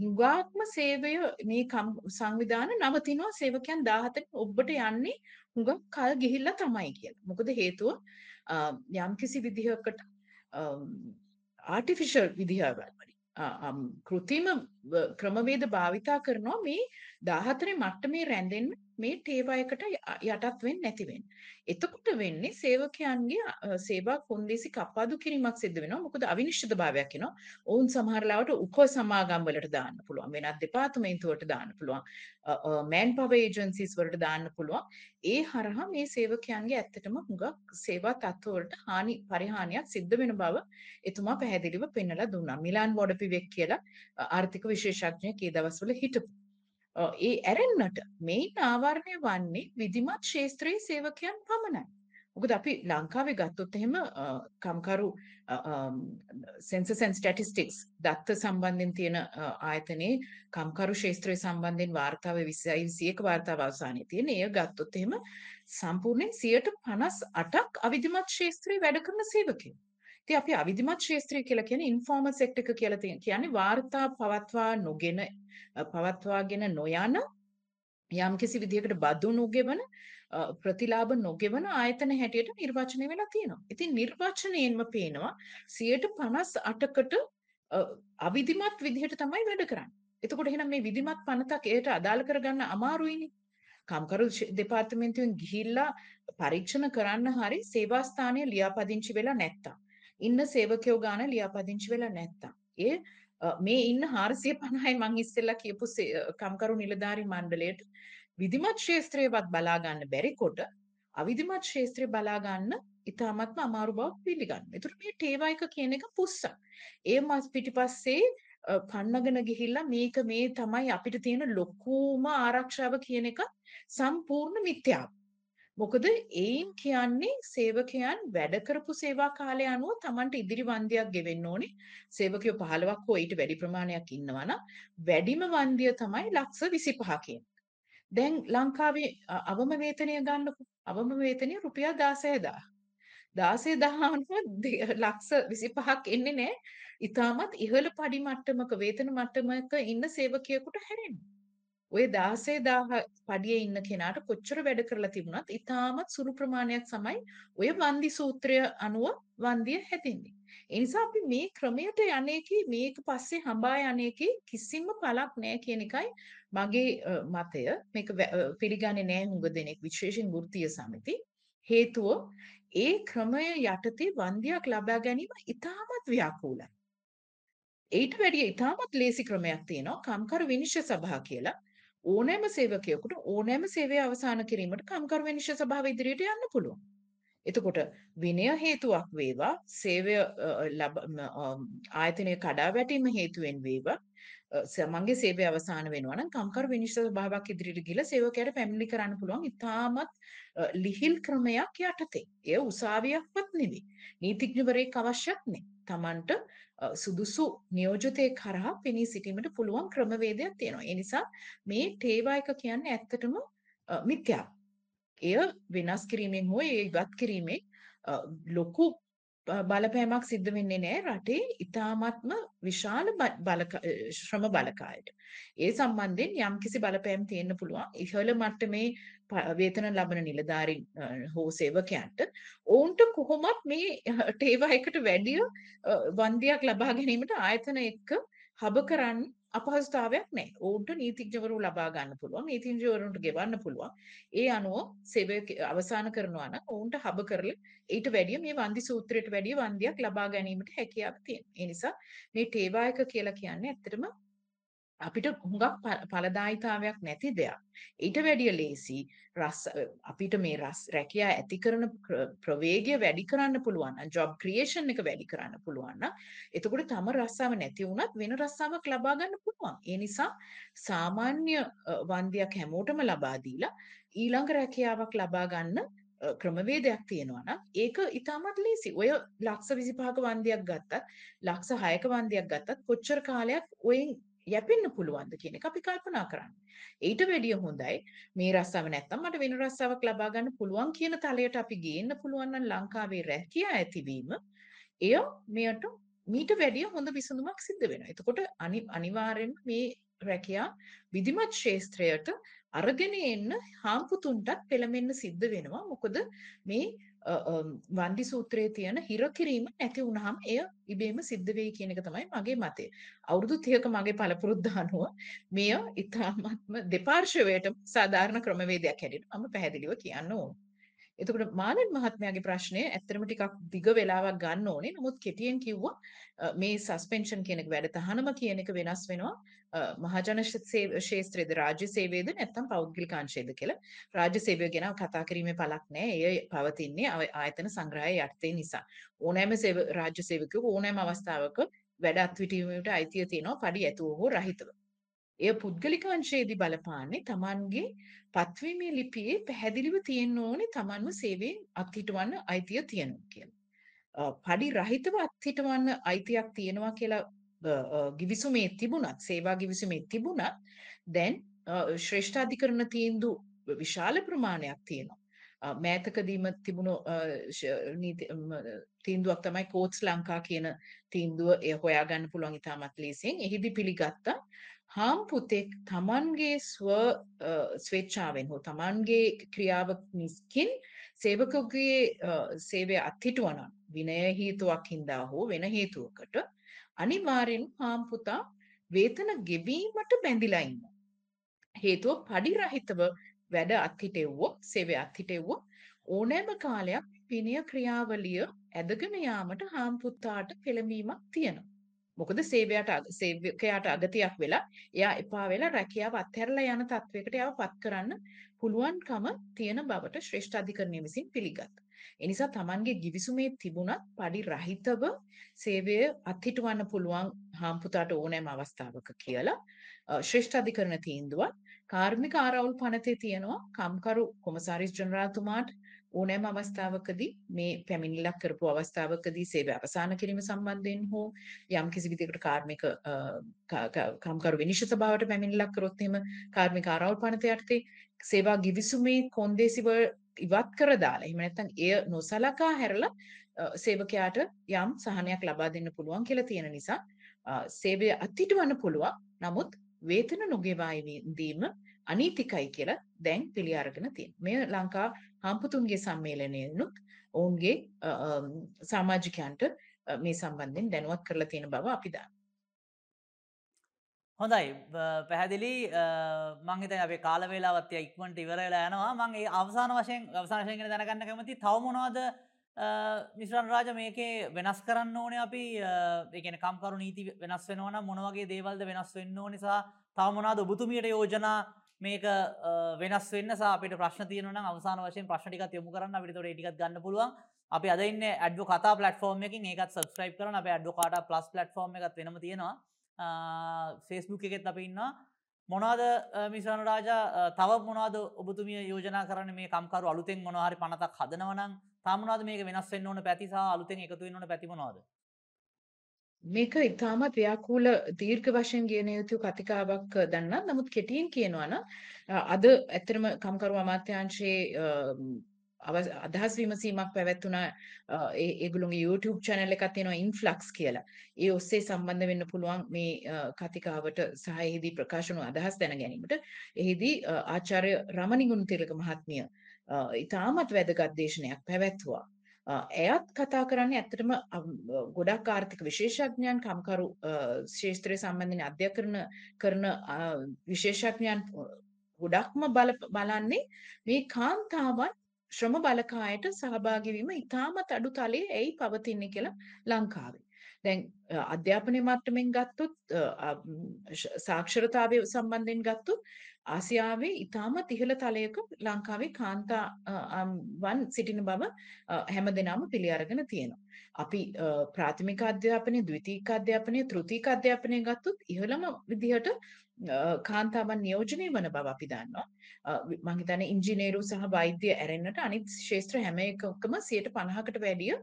හුඟාක්ම සේවය මේ සංවිධාන නවතිනවා සේවකයන් 17 ඔබට යන්නේ හුඟක් කල් ගිහිල්ලා තමයි කියලා. මොකද හේතුව යම්කිසි විදිහකට ආටිෆිෂල් විදිහවල් කෘතිම ක්‍රමවේද භාවිතා කරනවා මේ 14 මට්ටමේ රැඳෙන්න මේ ටේවයකට යටත් වෙන්නේ නැති වෙන්නේ. එතකොට වෙන්නේ සේවකයන්ගේ සේවා කොන්දේසි කප්පාදු කිරීමක් සිද්ධ වෙනවා. මොකද අවිනිශ්චිතභාවයක් එනවා. ඔවුන් සමහර ලාවට උප සමාගම් වලට දාන්න පුළුවන්. වෙනත් දෙපාර්තමේන්තුවට දාන්න පුළුවන්. මෑන් පවර් ඒජන්සිස් වලට දාන්න පුළුවන්. ඒ හරහා මේ සේවකයන්ගේ ඇත්තටම හුඟක් සේවා තත්ත්ව වලට හානි පරිහානියක් සිද්ධ වෙන බව එතුමා පැහැදිලිව පෙන්වලා දුන්නා. මිලාන් බොඩපිවෙක් කියලා ආර්ථික විශේෂඥයෙක් ඒ දවස්වල හිටපු. ඒ ඇරෙන්නට මෙයින් ආවරණය වන්නේ විධිමත් ශේත්‍රයේ සේවකයන් පමණයි. මොකද අපි ලංකාවේ ගත්තොත් එහෙම කම්කරු සෙන්සස් ඇන්ඩ් ස්ටැටිස්ටික්ස් දත්ත සම්බන්ධයෙන් තියෙන ආයතනයේ කම්කරු ශේත්‍රය සම්බන්ධයෙන් වාර්තාව 20යි 100ක වාර්තාව අවසානයේ තියෙන. එය ගත්තොත් එහෙම සම්පූර්ණයෙන් 58ක් අවිධිමත් ශේත්‍රයේ වැඩ කරන සේවකයෝ. ඉතින් අපි අවිධිමත් ශාස්ත්‍රය කියලා කියන්නේ ඉන්ෆෝමල් සෙක්ටර් එක කියලා කියන්නේ වාර්තා පවත්වා නොගෙන පවත්වාගෙන නොයන යම්කිසි විදිහකට බදු නොගෙවන ප්‍රතිලාභ නොගෙවන ආයතන හැටියට නිර්වචනය වෙලා තියෙනවා. ඉතින් නිර්වචනයෙන්ම පේනවා 58කට අවිධිමත් විදිහට තමයි වැඩ කරන්නේ. එතකොට එහෙනම් මේ විධිමත් පනතක් ඒට අදාළ කරගන්න අමාරුයිනේ. කම්කරු දෙපාර්තමේන්තුවෙන් ගිහිල්ලා පරීක්ෂණ කරන්න හරි සේවා ස්ථානයේ ලියාපදිංචි වෙලා නැත්තම් ඉන්න සේවකයෝ ගාන ලියාපදිංචි වෙලා නැත්තම් ඒ මේ ඉන්න 450යි මං ඉස්සෙල්ලා කියපු කම්කරු නිලධාරි මණ්ඩලයට විධිමත් ශාස්ත්‍රයවත් බලා ගන්න බැරි කොට අවිධිමත් ශාස්ත්‍රය බලා ගන්න ඉතාමත්ම අමාරු බව පිළිගන්න. ඒතර මේ ටේවා එක කියන එක පුස්සක්. ඒ මස් පිටිපස්සේ පන්නගෙන ගිහිල්ලා මේක මේ තමයි අපිට තියෙන ලොකුම ආරක්ෂාව කියන එක සම්පූර්ණ මිත්‍යාව. මොකද එයින් කියන්නේ සේවකයන් වැඩ කරපු සේවා කාලය අනුව Tamanට ඉදිරි වන්දියක් ගෙවෙන්න ඕනේ. සේවකයෝ 15ක් හෝ ඊට වැඩි ප්‍රමාණයක් ඉන්නවා නම් වැඩිම වන්දිය තමයි ලක්ෂ 25 කියන්නේ. දැන් ලංකාවේ අවම වේතනය ගන්නකො. අවම වේතනය රුපියල් 16000. 16000 ලක්ෂ 25ක් එන්නේ නැහැ. ඊටමත් ඉහළ පඩි මට්ටමක වේතන මට්ටමක ඉන්න සේවකයෙකුට හැරෙන්නේ. ඔය 16000 පඩියේ ඉන්න කෙනාට කොච්චර වැඩ කරලා තිබුණත් ඉතාමත් සුළු ප්‍රමාණයක් තමයි ඔය වන්දි සූත්‍රය අනුව වන්දිය හැදෙන්නේ. ඒ නිසා අපි මේ ක්‍රමයට යන්නේකි මේක පස්සේ හඹා යන්නේකි කිසිම පළක් නැහැ කියන එකයි මගේ මතය. මේක පිළිගන්නේ නැහැ හුඟ දෙනෙක් විශේෂයෙන් වෘත්තීය සමිති. හේතුව ඒ ක්‍රමය යටතේ වන්දියක් ලබා ගැනීම ඉතාමත් ව්‍යාකූලයි. ඊට වැඩිය ඉතාමත් ලේසි ක්‍රමයක් තියෙනවා කම්කරු විනිශ්චය සභා කියලා. ඕනෑම සේවකයෙකුට ඕනෑම සේවය අවසන් කිරීමට කම්කරු විනිශ්චය සභාව ඉදිරියට යන්න පුළුවන්. එතකොට විනය හේතුවක් වේවා සේවය ආයතනය කඩා වැටීම හේතුවෙන් වේවා මගේ සේවය අවසන් වෙනවා නම් කම්කරු විනිශ්චය සභාවක් ඉදිරියට ගිහලා සේවකයාට පැමිණිලි කරන්න පුළුවන් ඉතාමත් ලිහිල් ක්‍රමයක් යටතේ. එය උසාවියක්වත් නෙවෙයි. නීතිඥවරයෙක් අවශ්‍යත් නෙවෙයි. Tamanට සුදුසු නියෝජිතයෙක් කරහා පෙනී සිටීමට පුළුවන් ක්‍රමවේදයක් තියෙනවා. ඒ නිසා මේ තේවා එක කියන්නේ ඇත්තටම මිත්‍යා. එය වෙනස් කිරීමෙන් හෝ ඒ ඉවත් කිරීමෙන් ලොකු ප- බලපෑමක් සිද්ධ වෙන්නේ නැහැ රටේ ඉතාමත්ම විශාල බ- බලක අ, ශ්‍රම බලකායට. ඒ සම්බන්ධයෙන් යම්කිසි බලපෑම් තියෙන්න පුළුවන්. ඉහළ මට්ටමේ ප- වේතන ලබන නිලධාරීන් අ, හෝ සේවකයන්ට ඔවුන්ට කොහොමත් මේ ටේවා එකට වැඩිය අ, වන්දියක් ලබා ගැනීමට ආයතන එක්ක හබ කරන්න අපහසුතාවයක් නැහැ. ඔවුන්ට නීතිඥවරු ලබා ගන්න පුළුවන්. නීතිඥවරුන්ට ගෙවන්න පුළුවන්. ඒ අනුව සේවය ක- අවසන් කරනවා නම් ඔවුන්ට හබ කරලා ඊට වැඩිය මේ වන්දි සූත්‍රයට වැඩිය වන්දියක් ලබා ගැනීමට හැකියාව තියෙනවා. ඒ නිසා මේ ටේවායක කියලා කියන්නේ ඇත්තටම අපිට හුඟක් ඵ- ඵලදායීතාවයක් නැති දෙයක්. ඊට වැඩිය ලේසි රස් අපිට මේ රස් රැකියා ඇති කරන ප්‍ර- ප්‍රවේගය වැඩි කරන්න පුළුවන් නම් ජොබ් ක්‍රියේෂන් එක වැඩි කරන්න පුළුවන් නම් එතකොට තම රස්සාව නැති වුණත් වෙන රස්සාවක් ලබා ගන්න පුළුවන්. ඒ නිසා සාමාන්‍ය අ, වන්දියක් හැමෝටම ලබා දීලා ඊළඟ රැකියාවක් ලබා ගන්න අ, ක්‍රමවේදයක් තියෙනවා නම් ඒක ඉතාමත් ලේසි. ඔය ලක්ෂ 25ක වන්දියක් ගත්තත් ලක්ෂ 6ක වන්දියක් ගත්තත් කොච්චර කාලයක් ඔයෙන් යැපෙන්න පුළුවන්ද කියන එක අපි කල්පනා කරන්න. ඊට වැඩිය හොඳයි මේ රස්සාව නැත්තම් මට වෙන රස්සාවක් ලබා ගන්න පුළුවන් කියන තලයට අපි ගේන්න පුළුවන් නම් ලංකාවේ රැකියා ඇතිවීම එය මෙයට මීට වැඩිය හොඳ විසඳුමක් සිද්ධ වෙනවා. එතකොට අනි අනිවාර්යෙන්ම මේ රැකියා විධිමත් ක්ෂේත්‍රයට අරගෙන එන්න හාම්පුතුන්ටත් පෙළඹෙන්න සිද්ධ වෙනවා. මොකද මේ අ, අම්, වන්දි සූත්‍රයේ තියෙන හිර කිරීම නැති වුනහම එය ඉබේම සිද්ධ වෙයි කියන එක තමයි මගේ මතය. අවුරුදු 30ක මගේ පළපුරුද්ද අනුව මෙය ඉතාමත්ම දෙපාර්ශවයටම සාධාරණ ක්‍රමවේදයක් හැටියට මම පැහැදිලිව කියන්න ඕන. එතකොට මාලන් මහත්මයාගේ ප්‍රශ්නය ඇත්තටම ටිකක් දිග වෙලාවක් ගන්න ඕනේ. නමුත් කෙටියෙන් කිව්වා අ, මේ සස්පෙන්ෂන් කියන එක වැඩ තහනම කියන එක වෙනස් වෙනවා. අ, මහජන ශේ- ශේත්‍රයේද රාජ්‍ය සේවයේද නැත්නම් පෞද්ගලික අංශයේද කියලා. රාජ්‍ය සේවය ගැන කතා කිරීමේ පළක් නැහැ. එය පවතින්නේ ආය- ආයතන සංග්‍රහය යටතේ නිසා. ඕනෑම සේව රාජ්‍ය සේවකයෙකු ඕනෑම අවස්ථාවක වැඩ අත්විටීමට අයිතිය තියෙනවා පඩි ඇතුව හෝ රහිතව. එය පුද්ගලික අංශයේදී බලපාන්නේ Tamanගේ පත්වීමේ ලිපියේ පැහැදිලිව තියෙන්න ඕනේ Tamanව සේවයෙන් අත්හිටවන්න අයිතිය තියෙනවා කියලා. අ, පඩි රහිතව අත්හිටවන්න අයිතියක් තියෙනවා කියලා අ, අ, ගිවිසුමේ තිබුණත් සේවා ගිවිසුමේ තිබුණත් දැන් අ, ශ්‍රේෂ්ඨාධිකරණ තීන්දුව විශාල ප්‍රමාණයක් තියෙනවා. අ, මෑතකදීම තිබුණු අ, ශ- නීති ම, තීන්දුවක් තමයි කෝට්ස් ලංකා කියන තීන්දුව එය හොයාගන්න පුළුවන් ඉතාමත් ලේසියෙන්. එහිදී පිළිගත්තා හාම්පුතෙක් තමන්ගේ ස්ව අ, ස්වේච්ඡාවෙන් හෝ තමන්ගේ ක්‍රියාවකින් සේවකගේ අ, සේවය අත්හිටුවන විනය හේතුවක් හින්දා හෝ වෙන හේතුවකට අනිවාර්යෙන් හාම්පුතා වේතන ගෙවීමට බැඳිලා ඉන්නවා. හේතුව පඩි රහිතව වැඩ අත්හිටෙව්වොත් සේවය අත්හිටෙව්වොත් ඕනෑම කාලයක් විනය ක්‍රියාවලිය ඇදගෙන යාමට හාම්පුත්තාට පෙළඹීමක් තියෙනවා. මොකද සේවයට අග- සේවකයාට අගතියක් වෙලා එයා එපා වෙලා රැකියාව අත්හැරලා යන තත්වයකට එයාව පත් කරන්න පුළුවන්කම තියෙන බවට ශ්‍රේෂ්ඨ අධිකරණය විසින් පිළිගත්තා. ඒ නිසා Tamanගේ ගිවිසුමේ තිබුණත් පඩි රහිතව සේවය අත්හිටවන්න පුළුවන් හාම්පුතාට ඕනෑම අවස්ථාවක කියලා අ, ශ්‍රේෂ්ඨ අධිකරණ තීන්දුවක් කාර්මික ආරවුල් පනතේ තියෙනවා කම්කරු කොමසාරිස් ජනරාල්තුමාට ඕනෑම අවස්ථාවකදී මේ පැමිණිල්ලක් කරපු අවස්ථාවකදී සේවය අවසන් කිරීම සම්බන්ධයෙන් හෝ යම් කිසි විදිහකට කාර්මික අ, ක- ක- කම්කරු විනිශ්චිත බවට පැමිණිල්ලක් කරොත් එහෙම කාර්මික ආරවුල් පනත යටතේ සේවා ගිවිසුමේ කොන්දේසි වල ඉවත් කර දාලා එහෙම නැත්නම් එය නොසලකා හැරලා අ, සේවකයාට යම් සහනයක් ලබා දෙන්න පුළුවන් කියලා තියෙන නිසා අ, සේවය අත්හිටවන්න පුළුවන් නමුත් වේතන නොගෙවා දීම අනීතිකයි කියලා දැන් පිළි අරගෙන තියෙනවා. මේ ලංකා හම්පුතුන්ගේ සම්මේලනයෙනුත් ඔවුන්ගේ අ, අම්, සමාජිකයන්ට අ, මේ සම්බන්ධයෙන් දැනුවත් කරලා තියෙන බව අපි දන්නවා. හොඳයි. බ- පැහැදිලි. මංහිත අපේ කාලවෙලාවත්ය ඉක්මට ඉවරලා යනවා. මං ඒ අවසාන වශයෙන් අවසානශයෙන් දැනගන්න කැමති තවමනවාද මිශ්‍රන් රාජ මේකේ වෙනස් කරන්න ඕන අපි? එකන කම්කරු නීති වෙනස් වෙනවන මොනවගේ දේවල්ද වෙනස් වෙන්න ඕ නිසා තවමනාද ඔබතුමියට යෝජනා මේක අ, වෙනස් වෙන්න සා අපිට ප්‍රශ්න තියන අවසාන වශයෙන් ප්‍රශ්ටික යොමු කරන්න අපිට ටිකත් ගන්න පුළුවන්. අපි අදන්න ඇඩ කතා පලටෆෝර්ම එකින් ඒකත් සබස්ක්‍රයිප් කරන අප ඇඩ්ඩකාට ප්ලස් පලටෆෝර්ම එකත් වෙනම තියෙනවා. ෆේස්බුක් එකෙත් අප ඉන්න මොනාද මිසාන රාජා අ, තව මොනාද ඔබතුමිය යෝජනා කරන මේ කම්කරු අලුතෙන් මොනහරි පනතක් හදනවනම් තමනාද මේක වෙනස් වෙන්න ඕන පැතිසා අලුතෙන් එකතු වෙන්න ඕන පැතිමනවාද මේක ඉතාමත් ව්‍යාකූල දීර්ඝ වශයෙන් ගෙන යුතු කතිකාවක් දන්න නමුත් කෙටියෙන් කියනවන අද ඇතරම කම්කරු අමාත්‍යංශයේ අදහස් විමසීමක් පැවැත්වුණා ඒ ඒගොල්ලොන්ගේ YouTube channel එකක් තියෙනවා Influx කියලා. ඒ ඔස්සේ සම්බන්ධ වෙන්න පුළුවන් මේ කතිකාවට සහ එහිදී ප්‍රකාශ වුණු අදහස් දැන ගැනීමට. එහිදී ආචාර්ය රමණිගුණ තිලක මහත්මිය ඉතාමත් වැදගත් දේශනයක් පැවැත්වුවා. එයත් කතා කරන්නේ ඇත්තටම ගොඩක් ආර්ථික විශේෂඥයන් කම්කරු ශේෂත්‍රය සම්බන්ධයෙන් අධ්‍යයනය කරන විශේෂඥයන් ගොඩක්ම බලන්නේ මේ කාන්තාවන් ශ්‍රම බලකායට සහභාගී වීම ඉතාමත් අඩු තලයේ ඇයි පවතින්නේ කියලා ලංකාවේ. දැන් අධ්‍යාපනය මට්ටමින් ගත්තොත් සාක්ෂරතාවය සම්බන්ධයෙන් ගත්තොත් ආසියාවේ ඉතාමත් ඉහළ තලයක ලංකාවේ කාන්තාවන් සිටින බව හැමදෙනාම පිළි අරගෙන තියෙනවා. අපි ප්‍රාථමික අධ්‍යාපනය, ද්විතීක අධ්‍යාපනය, තෘතීක අධ්‍යාපනය ගත්තොත් ඉහළම විදිහට කාන්තාවන් නියෝජනය වන බව අපි දන්නවා. මං හිතන්නේ ඉංජිනේරු සහ වෛද්‍ය ඇරෙන්නට අනිත් ශාස්ත්‍ර හැම එකකම 50කට වැඩිය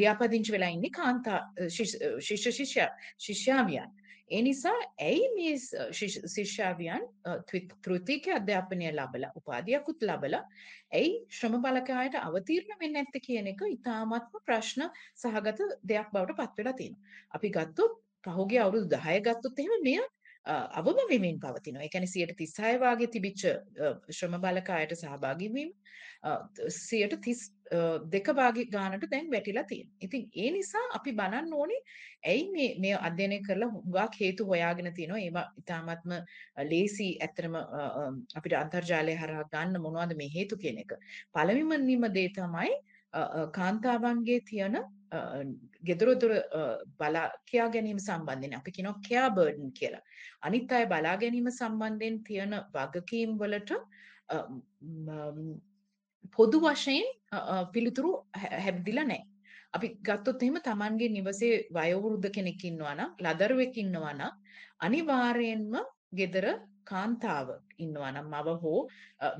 ලියාපදිංචි වෙලා ඉන්නේ කාන්තා ශිෂ්‍ය ශිෂ්‍ය ශිෂ්‍යාවියන්. ඒ නිසා ඇයි මේ ශිෂ්‍යාවියන් තෘතික අධ්‍යාපනය ලබලා උපාධියකුත් ලබලා ඇයි ශ්‍රම බලකායට අවතීර්ණ වෙන්නේ නැත්තේ කියන එක ඉතාමත්ම ප්‍රශ්න සහගත දෙයක් බවට පත් වෙලා තියෙනවා. අපි ගත්තොත් පහුගිය අවුරුදු 10 ගත්තොත් එහෙම මෙය අවම වෙමින් පවතිනවා. ඒ කියන්නේ 136 වාගේ තිබිච්ච ශ්‍රම බලකායට සහභාගී වීම 130 දෙක වාගේ ගානට දැන් වැටිලා තියෙනවා. ඉතින් ඒ නිසා අපි බලන්න ඕනේ ඇයි මේ මේ අධ්‍යයනය කරලා හුඟක් හේතු හොයාගෙන තියෙනවා. ඒවා ඉතාමත්ම ලේසි ඇත්තටම අපිට අන්තර්ජාලය හරහා ගන්න මොනවද මේ හේතු කියන එක. පළවෙනිම දේ තමයි කාන්තාවන්ගේ තියෙන ගෙදරදොර බලා කියා ගැනීම සම්බන්ධයෙන් අපි කියනවා කෙයා බර්ඩන් කියලා. අනිත් අය බලා ගැනීම සම්බන්ධයෙන් තියෙන වගකීම් වලට පොදු වශයෙන් පිළිතුරු හැබදිලා නැහැ. අපි ගත්තොත් එහෙම Tamanගේ නිවසේ වයෝවෘද්ධ කෙනෙක් ඉන්නවා නම්, ලදරුවෙක් ඉන්නවා නම් අනිවාර්යයෙන්ම gedara කාන්තාව ඉන්නවා නම් මව හෝ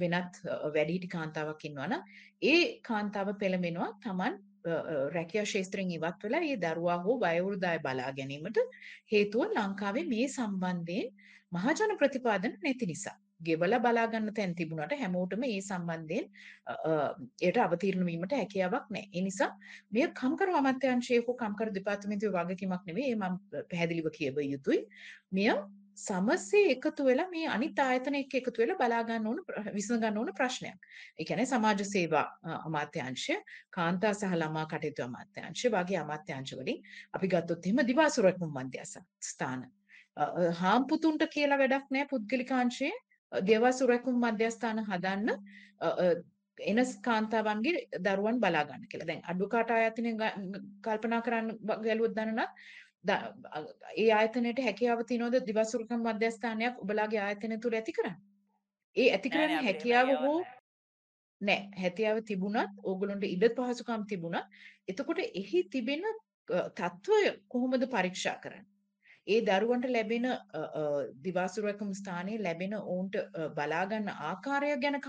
වෙනත් වැඩිහිටි කාන්තාවක් ඉන්නවා නම් ඒ කාන්තාව පෙළඹෙනවා Taman රැකියා ශේත්‍රයෙන් ඉවත් වෙලා ඒ දරුවා හෝ වයෝවෘද්ධය බලා ගැනීමට හේතුව ලංකාවේ මේ සම්බන්ධයෙන් මහජන ප්‍රතිපාදන නැති නිසා. ගෙවලා බලා ගන්න තැන් තිබුණාට හැමෝටම ඒ සම්බන්ධයෙන් ඒට අවතීර්ණ වීමට හැකියාවක් නැහැ. ඒ නිසා මේ කම්කරු අමාත්‍යාංශයේ හෝ කම්කරු දෙපාර්තමේන්තුවේ වගකීමක් නෙවෙයි. ඒ මම පැහැදිලිව කියව යුතුයි. මෙය සමස්සේ එකතු වෙලා මේ අනිත් ආයතන එක්ක එකතු වෙලා බලා ගන්න ඕන විසඳ ගන්න ඕන ප්‍රශ්නයක්. ඒ කියන්නේ සමාජ සේවා අමාත්‍යාංශය, කාන්තා සහ ළමා කටයුතු අමාත්‍යාංශය වගේ අමාත්‍යාංශ වලින් අපි ගත්තොත් එහෙම දිවාසුරක්ම මධ්‍යස්ථාන. හාම්පුතුන්ට කියලා වැඩක් නැහැ පුද්ගලිකාංශයේ දෙවසු රැකුම් මධ්‍යස්ථාන හදන්න එන කාන්තාවන්ගේ දරුවන් බලා ගන්න කියලා. දැන් අඩුකාට ආයතනය කල්පනා කරන්න ගැලුවොත් දන්නන ඒ ආයතනයට හැකියාව තියනවද දිවසුරුකම් මධ්‍යස්ථානයක් ඔබලාගේ ආයතනය තුල ඇති කරන්න? ඒ ඇති කරන්න හැකියාව හෝ නෑ හැකියාව තිබුණත් ඕගොල්ලන්ට ඉඩ පහසුකම් තිබුණත් එතකොට එහි තිබෙන තත්ත්වය කොහොමද පරීක්ෂා කරන්නේ? ඒ දරුවන්ට ලැබෙන දිවාසුරකම ස්ථානයේ ලැබෙන ඔවුන්ට බලාගන්න ආකාරය ගැන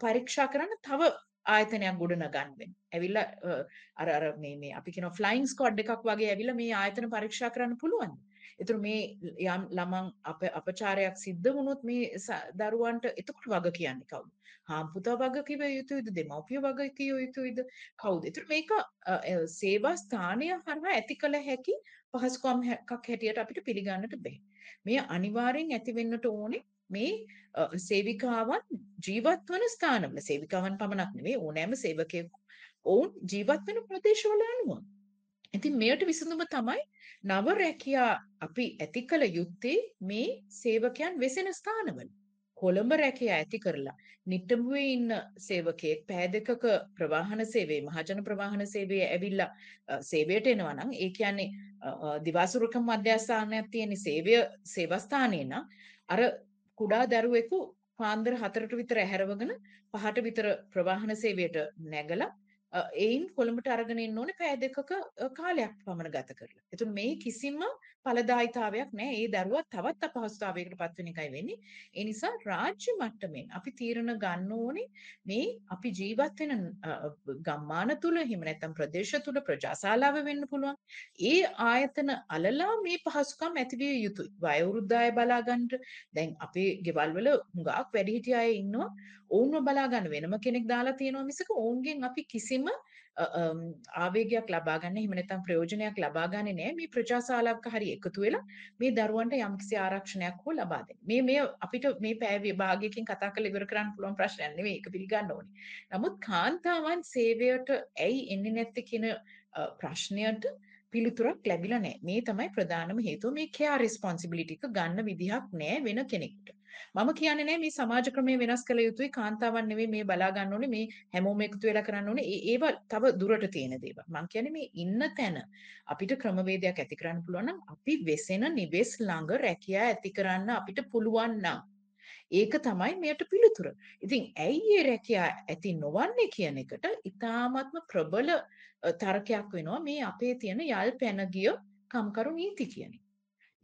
පරීක්ෂා කරන්න තව ආයතනයක් ගොඩනගන්න වෙන. ඇවිල්ලා අර අර මේ මේ අපි කියන ෆ්ලයින් ස්ක්වොඩ් එකක් වගේ ඇවිල්ලා මේ ආයතන පරීක්ෂා කරන්න පුළුවන්. ඒතර මේ යම් ළමන් අප අපචාරයක් සිද්ධ වුණොත් මේ දරුවන්ට එතකොට වග කියන්නේ කවුද? හාම්පුතා වග කිව යුතුයිද? දෙමව්පිය වග කිය යුතුයිද? කවුද? ඒතර මේක සේවා ස්ථානය හරහා ඇති කළ හැකි පහසුකම් එකක් හැටියට අපිට පිළිගන්නට බෑ. මේ අනිවාර්යෙන් ඇති වෙන්නට ඕනේ මේ සේවිකාවන් ජීවත් වන ස්ථානවල සේවිකාවන් පමණක් නෙවෙයි ඕනෑම සේවකයෙකු ඔවුන් ජීවත් වෙන ප්‍රදේශවල අනුව. ඉතින් මෙයට විසඳුම තමයි නව රැකියා අපි ඇති කළ යුත්තේ මේ සේවකයන් වෙසෙන ස්ථානවල. කොළඹ රැකියා ඇති කරලා නිට්ටඹුවේ ඉන්න සේවකයෙක් පෑ දෙකක ප්‍රවාහන සේවයේ මහජන ප්‍රවාහන සේවයේ ඇවිල්ලා සේවයට එනවා නම් ඒ කියන්නේ දිවාසුරුකම් මධ්‍යස්ථානයක් තියෙන සේවය සේවස්ථානයේ නම් අර කුඩා දරුවෙකු පාන්දර 4ට විතර ඇහැරවගෙන පහට විතර ප්‍රවාහන සේවයට නැගලා අ, එයින් කොළඹට අරගෙන එන්න ඕනේ පැය දෙකක අ, කාලයක් පමණ ගත කරලා. එතකොට මේ කිසිම ඵලදායිතාවයක් නැහැ. ඒ දරුවා තවත් අපහසුතාවයකට පත් වෙන එකයි වෙන්නේ. ඒ නිසා රාජ්‍ය මට්ටමින් අපි තීරණ ගන්න ඕනේ මේ අපි ජීවත් වෙන අ, අ, ගම්මාන තුල එහෙම නැත්නම් ප්‍රදේශ තුල ප්‍රජාශාලාව වෙන්න පුළුවන්. ඒ ආයතන අලලා මේ පහසුකම් ඇතිවිය යුතුයි. වයෝවෘද්ධ අය බලා ගන්නට දැන් අපේ ගෙවල් වල හුඟක් වැඩිහිටිය අය ඉන්නවා. ඔවුන්ව බලා ගන්න වෙනම කෙනෙක් දාලා තියෙනවා මිසක ඔවුන්ගෙන් අපි කිසිම අ, අම්, ආවේගයක් ලබා ගන්න එහෙම නැත්නම් ප්‍රයෝජනයක් ලබා ගන්නේ නැහැ. මේ ප්‍රජාශාලාවක හරි එකතු වෙලා මේ දරුවන්ට යම්කිසි ආරක්ෂණයක් හෝ ලබා දෙන්න. මේ මේ අපිට මේ පැය විභාගයකින් කතා කරලා ඉවර කරන්න පුළුවන් ප්‍රශ්නයක් නෙවෙයි. ඒක පිළිගන්න ඕනේ. නමුත් කාන්තාවන් සේවයට ඇයි එන්නේ නැත්තේ කියන අ, ප්‍රශ්නයට පිළිතුරක් ලැබිලා නැහැ. මේ තමයි ප්‍රධානම හේතුව. මේ කෙයා රෙස්පොන්සිබිලිටි එක ගන්න විදිහක් නැහැ වෙන කෙනෙකුට. මම කියන්නේ නැහැ මේ සමාජ ක්‍රමය වෙනස් කළ යුතුයි කාන්තාවන් නෙවෙයි මේ බලා ගන්න ඕනේ මේ හැමෝම එකතු වෙලා කරන්න ඕනේ. ඒ- ඒවා තව දුරට තියෙන දේවල්. මම කියන්නේ මේ ඉන්න තැන අපිට ක්‍රමවේදයක් ඇති කරන්න පුළුවන් නම් අපි වෙසෙන නිවෙස් ළඟ රැකියා ඇති කරන්න අපිට පුළුවන් නම් ඒක තමයි මෙයට පිළිතුර. ඉතින් ඇයි ඒ රැකියා ඇති නොවන්නේ කියන එකට ඉතාමත්ම ප්‍රබල අ, තර්කයක් වෙනවා මේ අපේ තියෙන යල් පැන ගිය කම්කරු නීති කියන එක.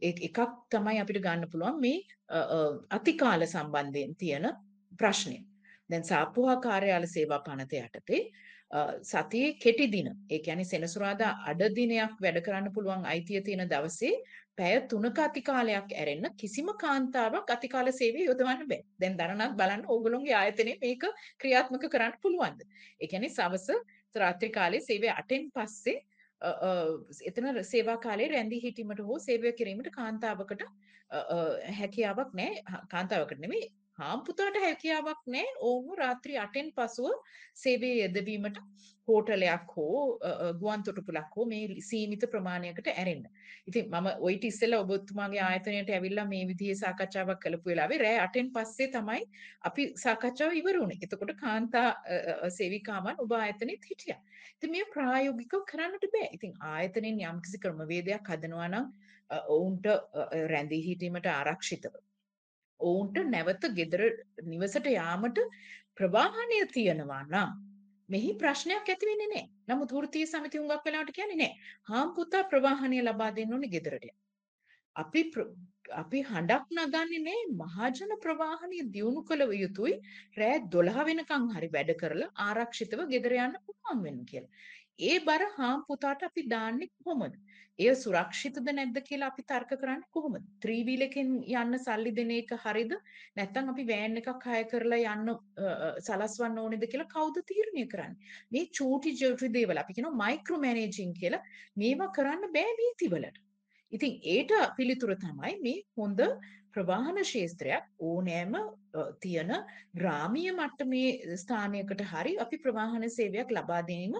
ඒ- එකක් තමයි අපිට ගන්න පුළුවන් මේ අ, අ, අතිකාල සම්බන්ධයෙන් තියෙන ප්‍රශ්නය. දැන් සාප්පුහා කාර්යාල සේවා පනත යටතේ අ, සතියේ කෙටි දින ඒ කියන්නේ සෙනසුරාදා අඩ දිනයක් වැඩ කරන්න පුළුවන් අයිතිය තියෙන දවසේ පැය 3ක අතිකාලයක් ඇරෙන්න කිසිම කාන්තාවක් අතිකාල සේවය යොදවන්න බෑ. දැන් දරණත් බලන්න ඕගොල්ලෝගේ ආයතනයේ මේක ක්‍රියාත්මක කරන්න පුළුවන්ද? ඒ කියන්නේ සවස රාත්‍රී කාලේ සේවය 8න් පස්සේ අ, අ, එතන සේවා කාලේ රැඳී සිටීමට හෝ සේවය කිරීමට කාන්තාවකට අ, අ, හැකියාවක් නැහැ. හා- කාන්තාවකට නෙමෙයි හාම්පුතාට හැකියාවක් නැහැ. ඔවුන් රාත්‍රී 8න් පසුව සේවයේ යෙදවීමට හෝටලයක් හෝ අ, අ, ගුවන් තොටුපළක් හෝ මේ සීමිත ප්‍රමාණයකට ඇරෙන්න. ඉතින් මම ඔයිට ඉස්සෙල්ලා ඔබතුමාගේ ආයතනයට ඇවිල්ලා මේ විදිහේ සාකච්ඡාවක් කළපු වෙලාවේ රෑ 8න් පස්සේ තමයි අපි සාකච්ඡාව ඉවර වුණේ. එතකොට කාන්තා අ, අ, සේවිකාවන් ඔබ ආයතනෙත් හිටියා. ඉතින් මේ ප්‍රායෝගිකව කරන්නට බෑ. ඉතින් ආයතනෙන් යම්කිසි ක්‍රමවේදයක් හදනවා නම් අ, ඔවුන්ට අ, අ, රැඳී සිටීමට ආරක්ෂිතව ඔවුන්ට නැවත ගෙදර නිවසට යාමට ප්‍රවාහනය තියෙනවා නම් මෙහි ප්‍රශ්නයක් ඇති වෙන්නේ නැහැ. නමුත් වෘත්තීය සමිති හුඟක් වෙලාවට කියන්නේ නැහැ. හාම් පුතා ප්‍රවාහනය ලබා දෙන්න ඕනේ ගෙදරට. අපි ප්‍ර- අපි හඬක් නගන්නේ නැහැ මහජන ප්‍රවාහනය දියුණු කළ යුතුයි රෑ 12 වෙනකන් හරි වැඩ කරලා ආරක්ෂිතව ගෙදර යන්න පුළුවන් වෙන්න කියලා. ඒ බර හාම් පුතාට අපි දාන්නේ කොහොමද? එය සුරක්ෂිතද නැද්ද කියලා අපි තර්ක කරන්නේ කොහොමද? ත්‍රිවිල් එකෙන් යන්න සල්ලි දෙන එක හරිද? නැත්නම් අපි වෑන් එකක් හය කරලා යන්න අ, අ, සලස්වන්න ඕනේද කියලා කවුද තීරණය කරන්නේ? මේ චූටි චූටි දේවල් අපි කියනවා මයික්‍රෝ මැනේජින් කියලා මේවා කරන්න බෑ නීතිවලට. ඉතින් ඒට පිළිතුර තමයි මේ හොඳ ප්‍රවාහන ශේත්‍රයක් ඕනෑම අ, තියෙන ග්‍රාමීය මට්ටමේ ස්ථානයකට හරි අපි ප්‍රවාහන සේවයක් ලබා දීම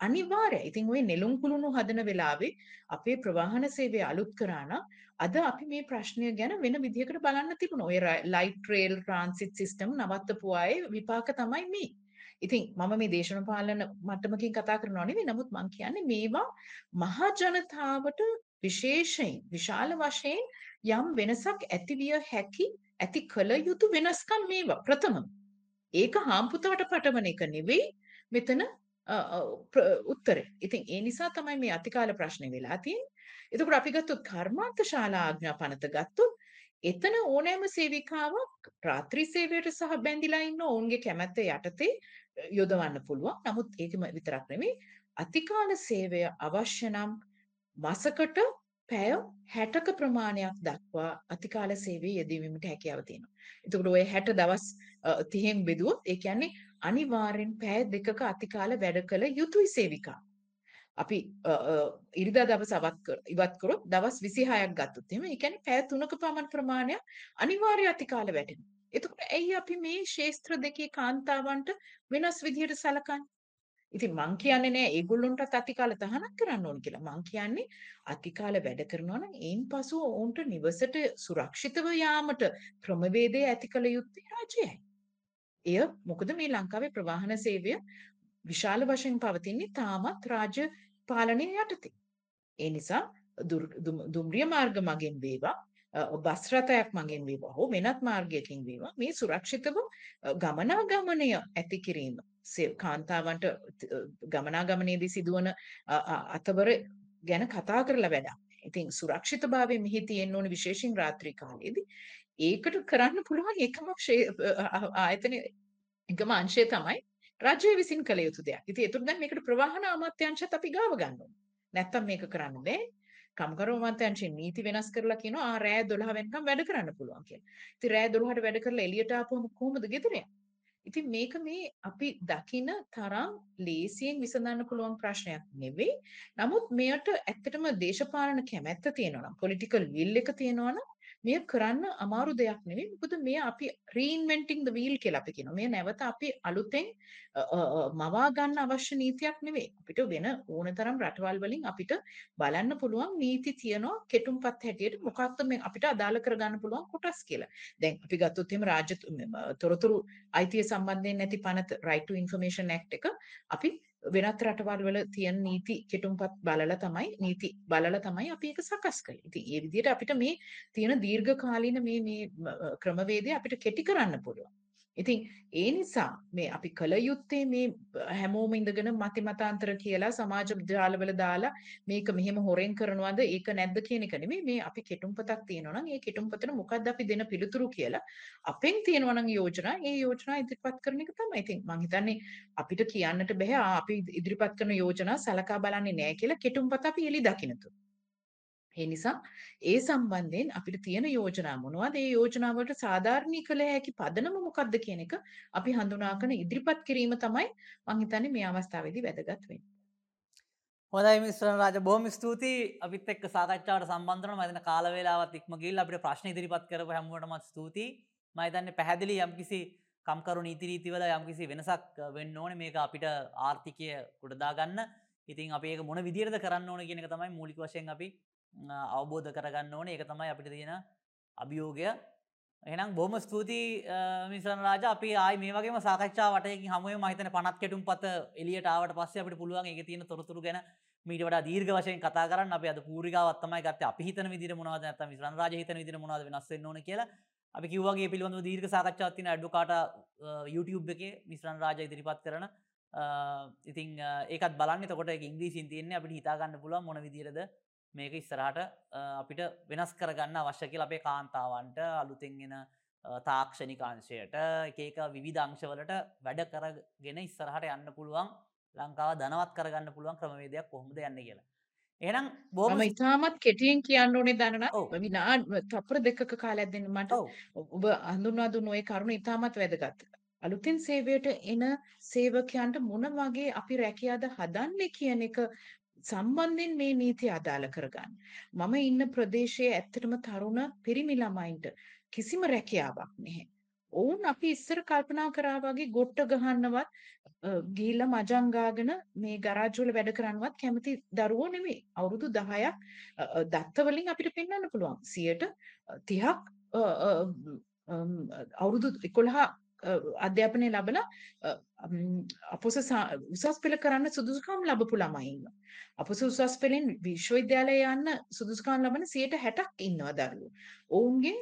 අනිවාර්යයි. ඉතින් ওই නෙළුම් කුළුණු හදන වෙලාවේ අපේ ප්‍රවාහන සේවය අලුත් කරා නම් අද අපි මේ ප්‍රශ්නය ගැන වෙන විදිහකට බලන්න තිබුණා. ඔය ලයිට් රේල් ට්‍රාන්සිට් සිස්ටම් නවත්තපු අය විපාක තමයි මේ. ඉතින් මම මේ දේශනපාලන මට්ටමකින් කතා කරනවා නෙවෙයි. නමුත් මම කියන්නේ මේවා මහා ජනතාවට විශේෂයෙන් විශාල වශයෙන් යම් වෙනසක් ඇතිවිය හැකි ඇති කළ යුතු වෙනස්කම් මේවා ප්‍රථම. ඒක හාම්පුතාට පටවන එක නෙවෙයි මෙතන අ, අ, ප්‍ර- උත්තරේ. ඉතින් ඒ නිසා තමයි මේ අතිකාල ප්‍රශ්නේ වෙලා තියෙන්නේ. එතකොට අපි ගත්තොත් කර්මාන්ත ශාලා ආඥා පනත ගත්තොත් එතන ඕනෑම සේවිකාවක් රාත්‍රී සේවයට සහ බැඳිලා ඉන්න ඔවුන්ගේ කැමැත්ත යටතේ යොදවන්න පුළුවන්. නමුත් ඒකම විතරක් නෙමෙයි අතිකාල සේවය අවශ්‍ය නම් මාසකට පැය 60ක ප්‍රමාණයක් දක්වා අතිකාල සේවයේ යෙදවීමට හැකියාව තියෙනවා. එතකොට ඔය 60 දවස් අ, 30න් බෙදුවොත් ඒ කියන්නේ අනිවාර්යෙන් පැය දෙකක අතිකාල වැඩ කළ යුතුයි සේවිකා. අපි අ, අ, ඉරිදා දවස් අවත් කර ඉවත් කරොත් දවස් 26ක් ගත්තොත් එහෙම ඒ කියන්නේ පැය 3ක පමණ ප්‍රමාණයක් අනිවාර්ය අතිකාල වැඩෙනවා. එතකොට ඇයි අපි මේ ශේස්ත්‍ර දෙකේ කාන්තාවන්ට වෙනස් විදිහට සලකන්නේ? ඉතින් මං කියන්නේ නෑ ඒගොල්ලොන්ටත් අතිකාල තහනම් කරන්න ඕන කියලා. මං කියන්නේ අතිකාල වැඩ කරනවා නම් ඒන් පසුව ඔවුන්ට නිවසට සුරක්ෂිතව යාමට ක්‍රමවේදය ඇති කළ යුත්තේ රජයයි. එය මොකද මේ ලංකාවේ ප්‍රවාහන සේවය විශාල වශයෙන් පවතින්නේ තාමත් රාජ්‍ය පාලනය යටතේ. ඒ නිසා දුර්- දුම්- දුම්රිය මාර්ග මගින් වේවා බස්රථයක් මගින් වේවා හෝ වෙනත් මාර්ගයකින් වේවා මේ සුරක්ෂිතව අ, ගමනාගමනය ඇති කිරීම සේ- කාන්තාවන්ට අ, ගමනාගමනයේදී සිදුවන අ, අ, අතවර ගැන කතා කරලා වැඩක්. ඉතින් සුරක්ෂිතභාවය මෙහි තියෙන්න ඕන විශේෂයෙන් රාත්‍රී කාලයේදී. ඒකට කරන්න පුළුවන් එකම ක්ෂේ- අ, අ, ආයතනය එකම අංශය තමයි රජය විසින් කළ යුතු දෙයක්. ඉතින් ඒතර දැන් මේකට ප්‍රවාහන අමාත්‍යාංශත් අපි ගාව ගන්න ඕනේ. නැත්තම් මේක කරන්න බෑ. කම්කරු අමාත්‍යාංශයෙන් නීති වෙනස් කරලා කියනවා ආ රෑ 12 වෙනකම් වැඩ කරන්න පුළුවන් කියලා. ඉතින් රෑ 12ට වැඩ කරලා එළියට ආපුවම කොහොමද ගෙදර යන්නේ? ඉතින් මේක මේ අපි දකින තරම් ලේසියෙන් විසඳන්න පුළුවන් ප්‍රශ්නයක් නෙවෙයි. නමුත් මෙයට ඇත්තටම දේශපාලන කැමැත්ත තියෙනවා නම් පොලිටිකල් විල් එක තියෙනවා නම් මෙය කරන්න අමාරු දෙයක් නෙවෙයි. මොකද මෙය අපි reinventing the wheel කියලා අපි කියනවා. මෙය නැවත අපි අලුතෙන් අ, අ, අ, මවා ගන්න අවශ්‍ය නීතියක් නෙවෙයි. අපිට වෙන ඕනතරම් රටවල් වලින් අපිට බලන්න පුළුවන් නීති තියෙනවා කෙටුම්පත් හැටියට මොකක්ද මේ අපිට අදාළ කරගන්න පුළුවන් කොටස් කියලා. දැන් අපි ගත්තොත් එහෙම රාජ්‍ය තොරතුරු අයිතිය සම්බන්ධයෙන් නැති පනත right to information act එක අපි වෙනත් රටවල් වල තියෙන නීති කෙටුම්පත් බලලා තමයි නීති බලලා තමයි අපි ඒක සකස් කළේ. ඉතින් ඒ විදිහට අපිට මේ තියෙන දීර්ඝ කාලීන මේ මේ ම, අ, ක්‍රමවේදය අපිට කෙටි කරන්න පුළුවන්. ඉතින් ඒ නිසා මේ අපි කල යුත්තේ මේ හැමෝම ඉඳගෙන මති මතාන්තර කියලා සමාජ ජාලවල දාලා මේක මෙහෙම හොරෙන් කරනවද ඒක නැද්ද කියන එක නෙමෙයි මේ අපි කෙටුම්පතක් තියෙනවා නම් ඒ කෙටුම්පතට මොකද්ද අපි දෙන පිළිතුරු කියලා අපෙන් තියෙනවා නම් යෝජනා ඒ යෝජනා ඉදිරිපත් කරන එක තමයි. ඉතින් මං හිතන්නේ අපිට කියන්නට බෑ "ආ, අපි ඉදිරිපත් කරන යෝජනා සලකා බලන්නේ නැහැ කියලා කෙටුම්පත අපි එලි දකින්නතු. ඒ නිසා ඒ සම්බන්ධයෙන් අපිට තියෙන යෝජනා මොනවද? ඒ යෝජනා වලට සාධාරණී කළ හැකි පදනම මොකක්ද කියන එක අපි හඳුනාගෙන ඉදිරිපත් කිරීම තමයි මං හිතන්නේ මේ අවස්ථාවේදී වැදගත් වෙන්නේ. හොඳයි මිස්ටර් රාජ බොහොම ස්තුතියි අපිත් එක්ක සාකච්ඡාවට සම්බන්ධ වුණා. මම හිතන කාල වේලාවත් ඉක්ම ගිහිල්ලා අපිට ප්‍රශ්න ඉදිරිපත් කරපු හැමෝටම ස්තුතියි. මම හිතන්නේ පැහැදිලි යම්කිසි කම්කරු නීති රීතිවල යම්කිසි වෙනසක් වෙන්න ඕනේ මේක අපිට ආර්ථිකය ගොඩදා ගන්න. ඉතින් අපි ඒක මොන විදිහටද කරන්න ඕනේ කියන එක තමයි මූලික වශයෙන් අපි අ, අවබෝධ කරගන්න ඕනේ. ඒක තමයි අපිට තියෙන අභියෝගය. එහෙනම් බොහොම ස්තුතියි මිසන් රාජ. අපි ආයි මේ වගේම සාකච්ඡා වටයකින් හමුවේ මම හිතන්නේ 50 කෙටුම් පත එළියට ආවට පස්සේ අපිට පුළුවන් ඒකේ තියෙන තොරතුරු ගැන මීට වඩා දීර්ඝ වශයෙන් කතා කරන්න. අපි අද පූර්විකාවක් තමයි ගත්තේ. අපි හිතන විදිහට මොනවද නැත්නම් මිසන් රාජ හිතන විදිහට මොනවද වෙනස් වෙන්න ඕන කියලා අපි කිව්වාගේ පිළිබඳව දීර්ඝ සාකච්ඡාවක් තියෙන ඇඩ්වොකාට YouTube එකේ මිස්රන් රාජ ඉදිරිපත් කරන අ, ඉතින් අ, ඒකත් බලන්න. එතකොට ඒක ඉංග්‍රීසියෙන් තියෙන්නේ. අපිට හිතා ගන්න පුළුවන් මොන විදිහටද මේක ඉස්සරහට අපිට වෙනස් කරගන්න අවශ්‍ය කියලා අපේ කාන්තාවන්ට අලුතෙන් එන අ, තාක්ෂණික අංශයට එක එක විවිධ අංශවලට වැඩ කරගෙන ඉස්සරහට යන්න පුළුවන් ලංකාව ධනවත් කරගන්න පුළුවන් ක්‍රමවේදයක් කොහොමද යන්නේ කියලා. එහෙනම් බොහොම ඉතාමත් කෙටියෙන් කියන්න ඕනේ දනන ඔව්. විනා තප්පර දෙකක කාලයක් දෙන්න මට. ඔබ හඳුන්වා දුන්න ওই කරුණ ඉතාමත් වැදගත්. අලුතින් සේවයට එන සේවකයන්ට මොන වගේ අපි රැකියාද හදන්නේ කියන එක සම්බන්ධයෙන් මේ නීතිය අදාළ කරගන්න. මම ඉන්න ප්‍රදේශයේ ඇත්තටම තරුණ පිරිමි ළමයින්ට කිසිම රැකියාවක් නැහැ. ඔවුන් අපි ඉස්සර කල්පනා කරා වගේ ගොට්ට ගහන්නවත් අ, ගිහිල්ලා මජං ගාගෙන මේ ගරාජ් වල වැඩ කරන්නවත් කැමති දරුවෝ නෙමෙයි. අවුරුදු 10ක් අ, අ, දත්ත වලින් අපිට පෙන්වන්න පුළුවන්. 30ක් අවුරුදු 11 අ, අධ්‍යාපනය ලබලා අ, අම්, අපොස සා- උසස් පෙළ කරන්න සුදුසුකම් ලබපු ළමයි ඉන්නවා. අපොස උසස් පෙළෙන් විශ්වවිද්‍යාලය යන්න සුදුසුකම් ලබන 60ක් ඉන්නවා දරුවෝ. ඔවුන්ගෙන්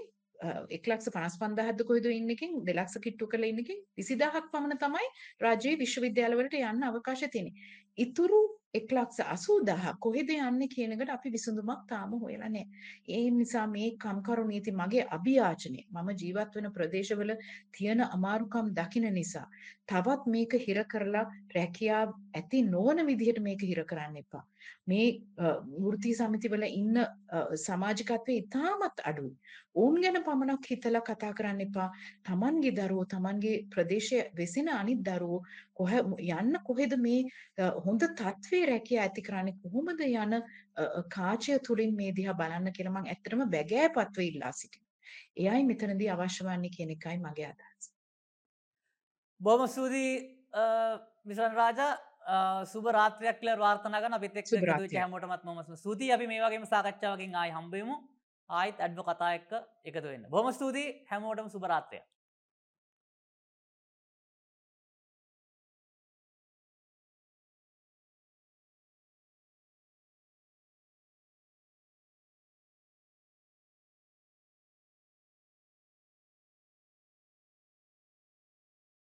එක් ලක්ෂ පනස් පන්දහද කොයිද ඉන්නකින් දෙලක්ෂ කිට්ටු කළ ඉන්නකින් විසිදහක් පමණ තමයි රජයේ විශ්වවිද්‍යාලවලට යන්න අවකාශ තියෙන. ඉතුරු එක් ලක්ෂ අසූදහ කොහෙද යන්නේ කියනකට අපි විසඳුමක් තාම හොයලා නැහැ. ඒ නිසා මේ කම්කරු නීති මගේ අභියාචනය මම ජීවත් වෙන ප්‍රදේශවල තියෙන අමාරුකම් දකින නිසා තවත් මේක හිර කරලා රැකියා ඇති නොවන විදිහට මේක හිර කරන්න එපා. මේ අ, වෘත්තීය සමිතිවල ඉන්න අ, සමාජිකත්වයේ ඉතාමත් අඩුයි. ඔවුන් ගැන පමණක් හිතලා කතා කරන්න එපා. Tamanගේ දරුවෝ Tamanගේ ප්‍රදේශයේ වෙසෙන අනිත් දරුවෝ කොහ යන්න කොහෙද මේ අ, හොඳ තත්ත්වයේ රැකියා ඇති කරන්නේ කොහොමද යන අ, අ, කාචය තුලින් මේ දිහා බලන්න කියලා මම ඇත්තටම බැගෑපත්ව ඉල්ලා සිටිනවා. එයයි මෙතනදී අවශ්‍ය වන්නේ කියන එකයි මගේ අදහස. බොහොම ස්තුතියි මිසන් රාජ සුබ රාත්‍රයක් කියලා වාර්තනා කරන අපිත් එක්ක සුබ එකතු වෙච්ච රාත්‍රියක්. හැමෝටමත් මම ස්තුතියි අපි මේ වගේම සාකච්ඡාවකින් ආයි හම්බෙමු ආයිත් අඩ්ව කතා එක්ක එකතු වෙන්න බොහොම ස්තුතියි හැමෝටම සුබ රාත්‍රයක්